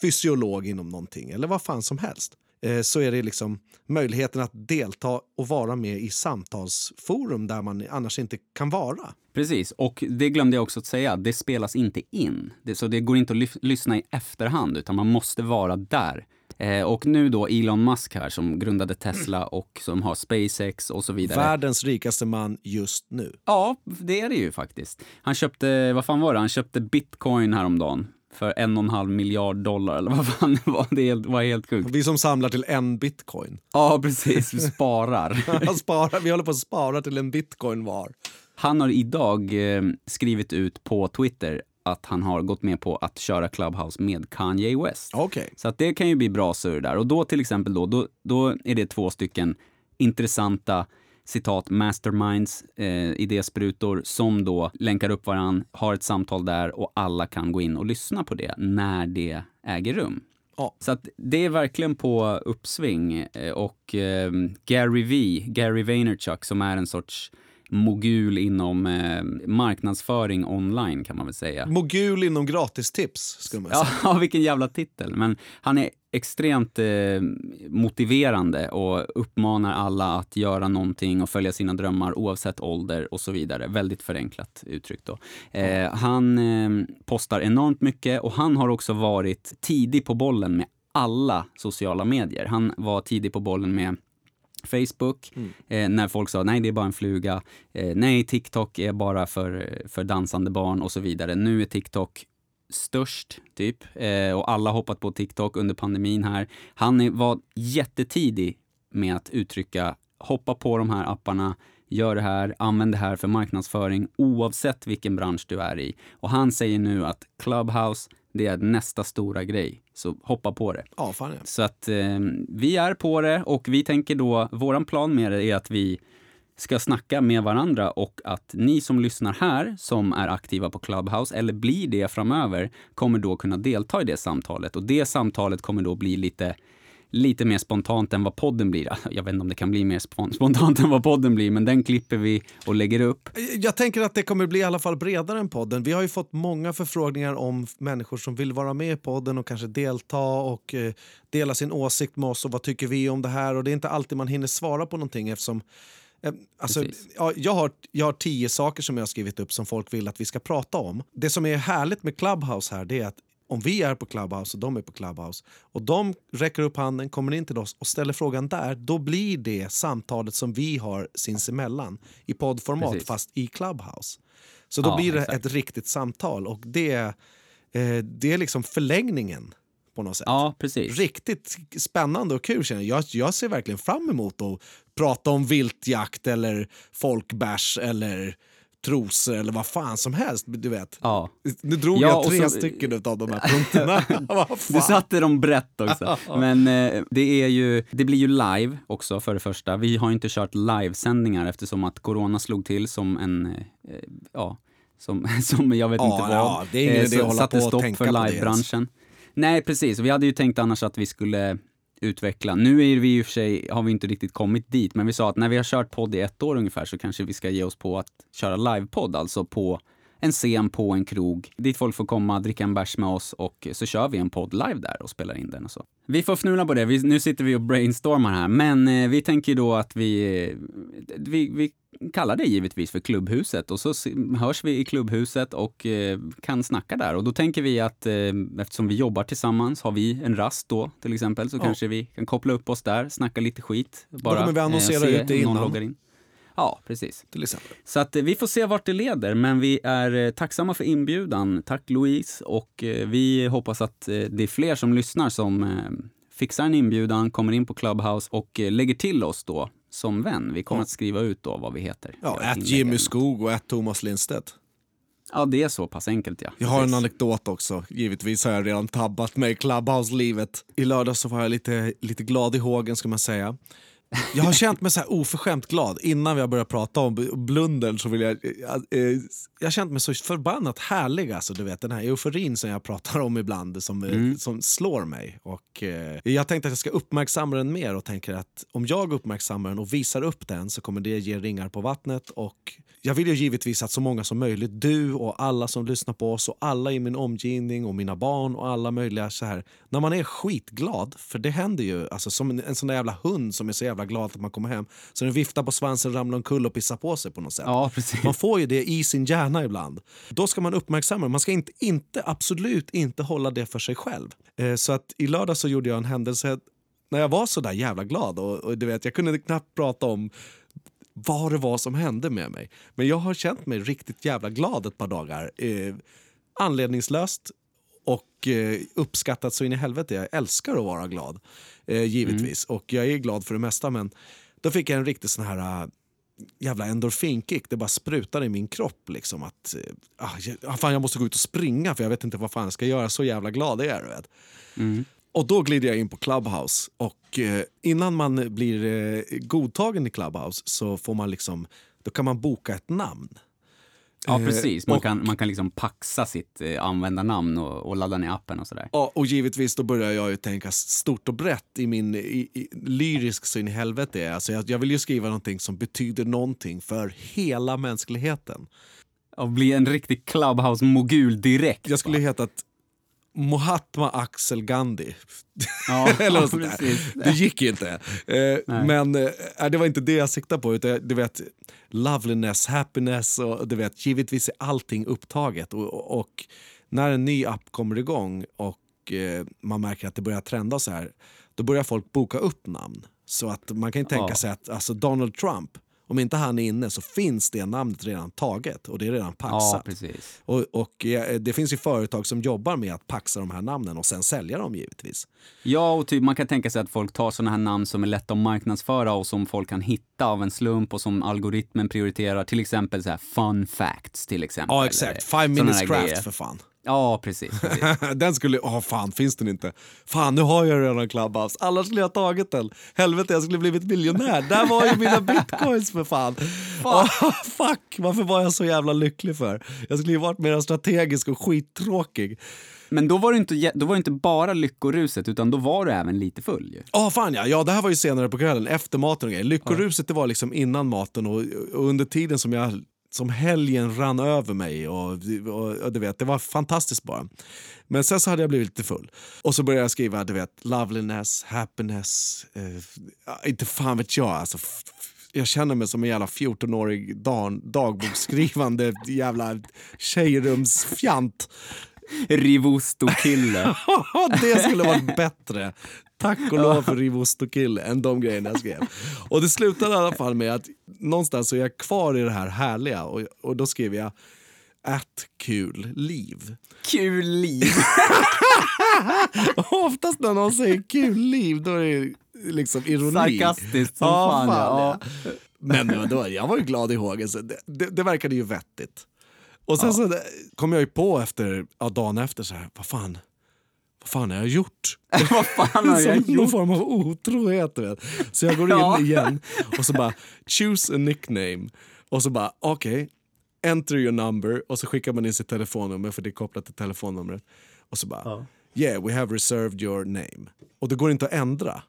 fysiolog inom någonting eller vad fan som helst. Eh, Så är det liksom möjligheten att delta och vara med i samtalsforum där man annars inte kan vara. Precis, och det glömde jag också att säga, det spelas inte in. Det, så det går inte att lyssna i efterhand, utan man måste vara där. Eh, och nu då Elon Musk här som grundade Tesla och som har SpaceX och så vidare. Världens rikaste man just nu. Ja, det är det ju faktiskt. Han köpte, vad fan var det, han köpte bitcoin häromdagen för en och en halv miljard dollar eller vad fan det var. Det var helt sjukt. Vi som samlar till en bitcoin. Ja, precis. Vi sparar. Sparar, vi håller på att spara till en bitcoin var. Han har idag eh, skrivit ut på Twitter att han har gått med på att köra Clubhouse med Kanye West. Okej. Så att det kan ju bli bra surr där. Och då till exempel då, då, då är det två stycken intressanta citat masterminds, eh, idésprutor som då länkar upp varann, har ett samtal där och alla kan gå in och lyssna på det när det äger rum. Ja. Så att det är verkligen på uppsving. Eh, Och eh, Gary V, Gary Vaynerchuk, som är en sorts mogul inom eh, marknadsföring online kan man väl säga. Mogul inom gratistips, skulle man säga. Ja, vilken jävla titel. Men han är extremt eh, motiverande och uppmanar alla att göra någonting och följa sina drömmar oavsett ålder och så vidare. Väldigt förenklat uttryckt då. Eh, han eh, postar enormt mycket och han har också varit tidig på bollen med alla sociala medier. Han var tidig på bollen med Facebook, eh, när folk sa nej det är bara en fluga, eh, nej TikTok är bara för, för dansande barn och så vidare. Nu är TikTok störst, typ. Eh, och alla hoppat på TikTok under pandemin här. Han är, var jättetidig med att uttrycka hoppa på de här apparna, gör det här, använd det här för marknadsföring oavsett vilken bransch du är i. Och han säger nu att Clubhouse, det är nästa stora grej. Så hoppa på det. Ja, fan ja. Så att eh, vi är på det och vi tänker då, våran plan med det är att vi ska snacka med varandra och att ni som lyssnar här, som är aktiva på Clubhouse, eller blir det framöver, kommer då kunna delta i det samtalet. Och det samtalet kommer då bli lite, lite mer spontant än vad podden blir. Jag vet inte om det kan bli mer spon- spontant än vad podden blir, men den klipper vi och lägger upp. Jag tänker att det kommer bli i alla fall bredare än podden. Vi har ju fått många förfrågningar om människor som vill vara med i podden och kanske delta och eh, dela sin åsikt med oss och vad tycker vi om det här. Och det är inte alltid man hinner svara på någonting eftersom eh, Alltså, ja, jag, har, jag har tio saker som jag har skrivit upp som folk vill att vi ska prata om. Det som är härligt med Clubhouse här det är att om vi är på Clubhouse och de är på Clubhouse och de räcker upp handen, kommer in till oss och ställer frågan där, då blir det samtalet som vi har sinsemellan i poddformat Precis. fast i Clubhouse. Så då Ja, blir det exakt. ett riktigt samtal och det, eh, det är liksom förlängningen på något sätt. Ja, precis. Riktigt spännande och kul känner jag. jag. Ser verkligen fram emot att prata om viltjakt eller folkbärs eller trosor eller vad fan som helst. Du vet. Ja. Nu drog Ja, jag tre så- stycken av de här punkterna. Du satte dem brett också. Men eh, det, är ju, det blir ju live också för det första. Vi har inte kört livesändningar eftersom att corona slog till som en, eh, ja, som, som jag vet Ja, inte vad. ja, det är ingen Eh, idé så att hålla på och tänka för livebranschen. Nej, precis. Vi hade ju tänkt annars att vi skulle utveckla. Nu är vi i och för sig, har vi inte riktigt kommit dit, men vi sa att när vi har kört podd i ett år ungefär så kanske vi ska ge oss på att köra livepodd, alltså på en scen på en krog dit folk får komma, dricka en bärs med oss och så kör vi en podd live där och spelar in den och så. Vi får fnula på det. Vi, nu sitter vi och brainstormar här, men eh, vi tänker då att vi, eh, vi, vi kallar det givetvis för Klubbhuset och så hörs vi i Klubbhuset och eh, kan snacka där. Och då tänker vi att eh, eftersom vi jobbar tillsammans, har vi en rast då till exempel, så Ja. kanske vi kan koppla upp oss där, snacka lite skit. Bara, kommer vi annonsera se ut det innan. in. Ja, precis. Till exempel. Så att eh, vi får se vart det leder, men vi är eh, tacksamma för inbjudan. Tack Louise och eh, vi hoppas att det är fler som lyssnar som fixar en inbjudan, kommer in på Clubhouse och lägger till oss då som vän. Vi kommer Ja. att skriva ut då vad vi heter. Ja, att Jimmy. Skog och att Thomas Lindstedt. Ja, det är så pass enkelt ja. Jag har en anekdot också. Givetvis har jag redan tabbat mig i Clubhouse-livet. I lördag så var jag lite, lite glad i hågen ska man säga. Jag har känt mig så här oförskämt glad. Innan vi har börjat prata om blundern så vill jag... Jag, eh, jag har känt mig så förbannat härlig. Alltså, du vet, den här euforin som jag pratar om ibland som, eh, som slår mig. Och, eh, jag tänkte att jag ska uppmärksamma den mer och tänker att om jag uppmärksammar den och visar upp den så kommer det ge ringar på vattnet. Och jag vill ju givetvis att så många som möjligt, du och alla som lyssnar på oss och alla i min omgivning och mina barn och alla möjliga så här. När man är skitglad, för det händer ju, alltså som en, en sån där jävla hund som är så jävla glad att man kommer hem. Så den viftar på svansen, ramlar omkull och pissar på sig på något sätt. Ja. Man får ju det i sin hjärna ibland. Då ska man uppmärksamma det. Man ska inte, inte, absolut inte hålla det för sig själv. Eh, så att i lördag så gjorde jag en händelse när jag var så där jävla glad och, och du vet, jag kunde knappt prata om vad det var som hände med mig. Men jag har känt mig riktigt jävla glad ett par dagar. Eh, anledningslöst och eh, uppskattat så in i helvete. Jag älskar att vara glad, eh, givetvis. Och jag är glad för det mesta. Men då fick jag en riktig sån här... jävla endorfinkick. Det bara sprutar i min kropp. Liksom, att, eh, ah, jag, ah, fan, jag måste gå ut och springa för jag vet inte vad fan jag ska göra. Så jävla glad är jag. Mm. Och då glider jag in på Clubhouse. Och eh, innan man blir eh, godtagen i Clubhouse så får man liksom, då kan man boka ett namn. Ja, Eh, precis. Man och- kan, man kan liksom paxa sitt eh, användarnamn och, och ladda ner appen och sådär. Ja, och givetvis då börjar jag ju tänka stort och brett i min i, i, lyrisk så in i helvete. Alltså jag, jag vill ju skriva någonting som betyder någonting för hela mänskligheten. Och bli en riktig Clubhouse-mogul direkt. Jag skulle hetat Mahatma Axel Gandhi. Ja, Eller något sånt där. Det gick ju inte. Eh, men eh, det var inte det jag siktade på. Utan, du vet, loveliness, happiness och du vet, givetvis är allting upptaget. Och, och, och när en ny app kommer igång och eh, man märker att det börjar trenda så här, då börjar folk boka upp namn. Så att man kan ju tänka Ja. sig att alltså Donald Trump, om inte han är inne så finns det namnet redan taget och det är redan Ja, paxat. precis. och, och det finns ju företag som jobbar med att paxa de här namnen och sen sälja dem givetvis. Ja, och typ man kan tänka sig att folk tar sådana här namn som är lätta att marknadsföra och som folk kan hitta av en slump och som algoritmen prioriterar. Till exempel så här fun facts till exempel. Ja exakt, Five minutes craft grejer. för fan. Ja, precis. precis. den skulle, åh fan finns den inte? Fan nu har jag redan Clubhouse, annars skulle jag ha tagit den. Helvete jag skulle blivit miljonär, där var ju mina bitcoins för fan. Åh, fuck, varför var jag så jävla lycklig för? Jag skulle ju varit mer strategisk och skittråkig. Men då var, det inte, då var det inte bara lyckoruset, utan då var du även lite full ju. Ja fan ja. ja, det här var ju senare på kvällen, efter maten och grejer. Lyckoruset det var liksom innan maten och, och under tiden som jag som helgen rann över mig och, och, och du vet, det var fantastiskt bara. Men sen så hade jag blivit lite full. Och så började jag skriva, du vet, loveliness, happiness, eh, inte fan vet jag alltså. Jag känner mig som en jävla 14-årig dag, dagboksskrivande jävla tjejrumsfjant. Rivosto-kille. det skulle varit bättre. Tack och lov för Rivostokille än de grejerna jag skrev. Och det slutade i alla fall med att någonstans så är jag kvar i det här härliga och, och då skrev jag att kul liv. Kul liv. Oftast när någon säger kul liv då är det liksom ironi. Sarkastiskt som Ja, fan. fan, ja. ja. Men då, jag var ju glad i hågen, så det, det, det verkade ju vettigt. Och sen så det- kom jag ju på efter, ja, dagen efter så här, vad fan, vad fan har jag gjort? Vad fan har jag Som någon gjort? form av otrohet. Vet. Så jag går in Ja. igen och så bara choose a nickname. Och så bara okej, enter your number och så skickar man in sitt telefonnummer för det är kopplat till telefonnumret. Och så bara yeah we have reserved your name. Och det går inte att ändra.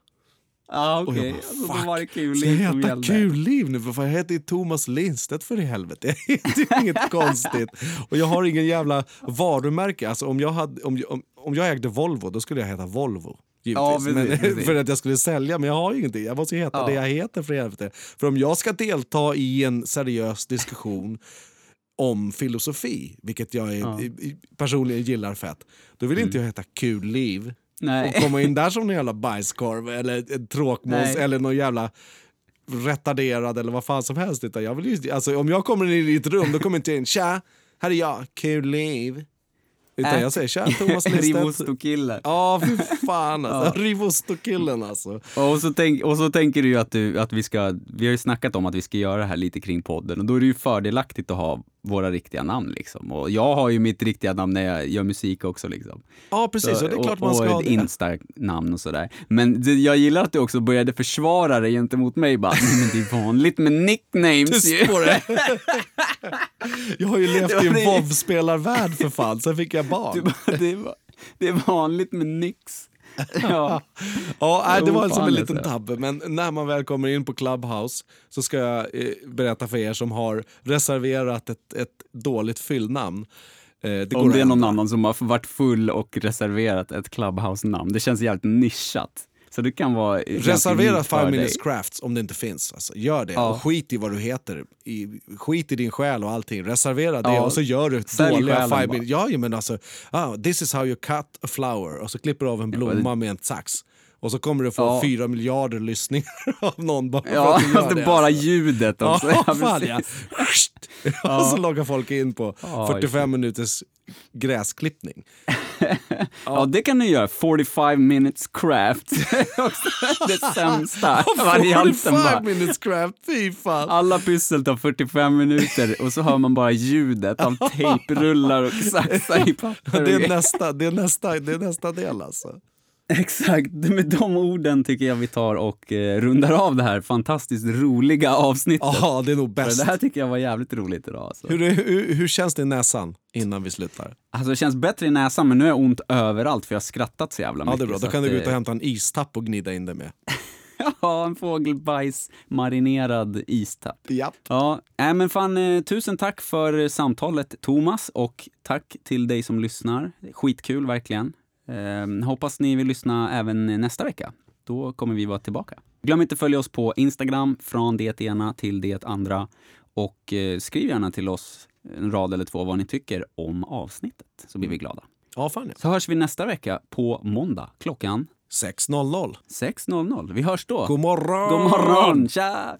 Ja, Och okej. jag bara, Alltså, fuck, var det kul ska jag heta gällde. kul liv nu? För fan, jag heter ju Thomas Lindstedt för i helvete. Heter ju inget konstigt. Och jag har ingen jävla varumärke. Alltså, om, jag hade, om, om, om jag ägde Volvo, då skulle jag heta Volvo. Ja, Givetvis. precis, men, precis. för att jag skulle sälja, men jag har ju ingenting. Jag måste heta Ja. det jag heter för helvete. För om jag ska delta i en seriös diskussion om filosofi, vilket jag är, Ja. personligen gillar fett, då vill inte jag heta kul liv Nej. och komma in där som en jävla bajskorv eller en tråkmåns eller någon jävla retarderad eller vad fan som helst. Utan jag vill ju, alltså, om jag kommer in i ett rum då kommer inte jag in “tja, här är jag, kul liv”. Utan Äh. jag säger “tja, Thomas Lindstedt”. Rivosto-kille. Ja, fy fan alltså. Rivostokillen alltså. Och så, tänk, och så tänker du ju att, du att vi ska, vi har ju snackat om att vi ska göra det här lite kring podden och då är det ju fördelaktigt att ha våra riktiga namn liksom. Och jag har ju mitt riktiga namn när jag gör musik också liksom. Ja, precis. och det är klart och, man ska och ha det. Insta-namn och sådär. Men det, jag gillar att du också började försvara dig gentemot mig bara, "Nej, men det är vanligt med nicknames ju. Tyst på det. Jag har ju levt i en. WoW-spelarvärld för fan, sen fick jag barn. Det, är, det är vanligt med nix. Ja. Ja, nej, det var som en liten tabbe. Men när man väl kommer in på Clubhouse så ska jag eh, berätta för er som har reserverat ett, ett dåligt fyllnamn. Eh, det Om det är någon annan som har varit full och reserverat ett Clubhouse-namn. Det känns jävligt nischat. Så det kan vara Reservera unikt för Five dig. Minutes Crafts om det inte finns. Alltså, gör det. Ja. Och skit i vad du heter. I, skit i din själ och allting. Reservera det Ja. och så gör du Sälj dåliga själen Five bara. Minutes... Ja, ja, men alltså, ah, this is how you cut a flower. Och så klipper du av en blomma med en sax. Och så kommer du få Ja. fyra miljarder lyssningar av någon bara för Ja, att gör fast det det. är bara alltså. ljudet också. Ja, Ja, fan ja. Och så loggar folk in på Ja, 45 minuters gräsklippning. Ja, det kan ni göra. 45 minutes craft. Det sämsta varianten 45 bara. minutes craft, fy fan. Alla pyssel tar 45 minuter och så hör man bara ljudet av tejprullar och saxar i papper. Det är, nästa, det, är nästa, det är nästa del alltså. Exakt, med de orden tycker jag vi tar och eh, rundar av det här fantastiskt roliga avsnittet. Ja, det är nog För bäst. det här tycker jag var jävligt roligt idag. Alltså. Hur, är- hur, hur känns det i näsan innan vi slutar? alltså det känns bättre i näsan men nu har jag ont överallt för jag har skrattat så jävla Ja, mycket. det är bra. Då kan du gå ut och eh, hämta en istapp och gnida in det med. Ja, en fågelbajs marinerad istapp. Japp. Ja, äh, men fan, eh, tusen tack för samtalet Thomas och tack till dig som lyssnar. Skitkul verkligen. Eh, hoppas ni vill lyssna även nästa vecka. Då kommer vi vara tillbaka. Glöm inte att följa oss på Instagram, från det ena till det andra. Och eh, skriv gärna till oss en rad eller två vad ni tycker om avsnittet, så blir vi glada. Ja, fan ja. Så hörs vi nästa vecka på måndag klockan 6.00. 6.00. Vi hörs då. God morgon! God morgon! Tja!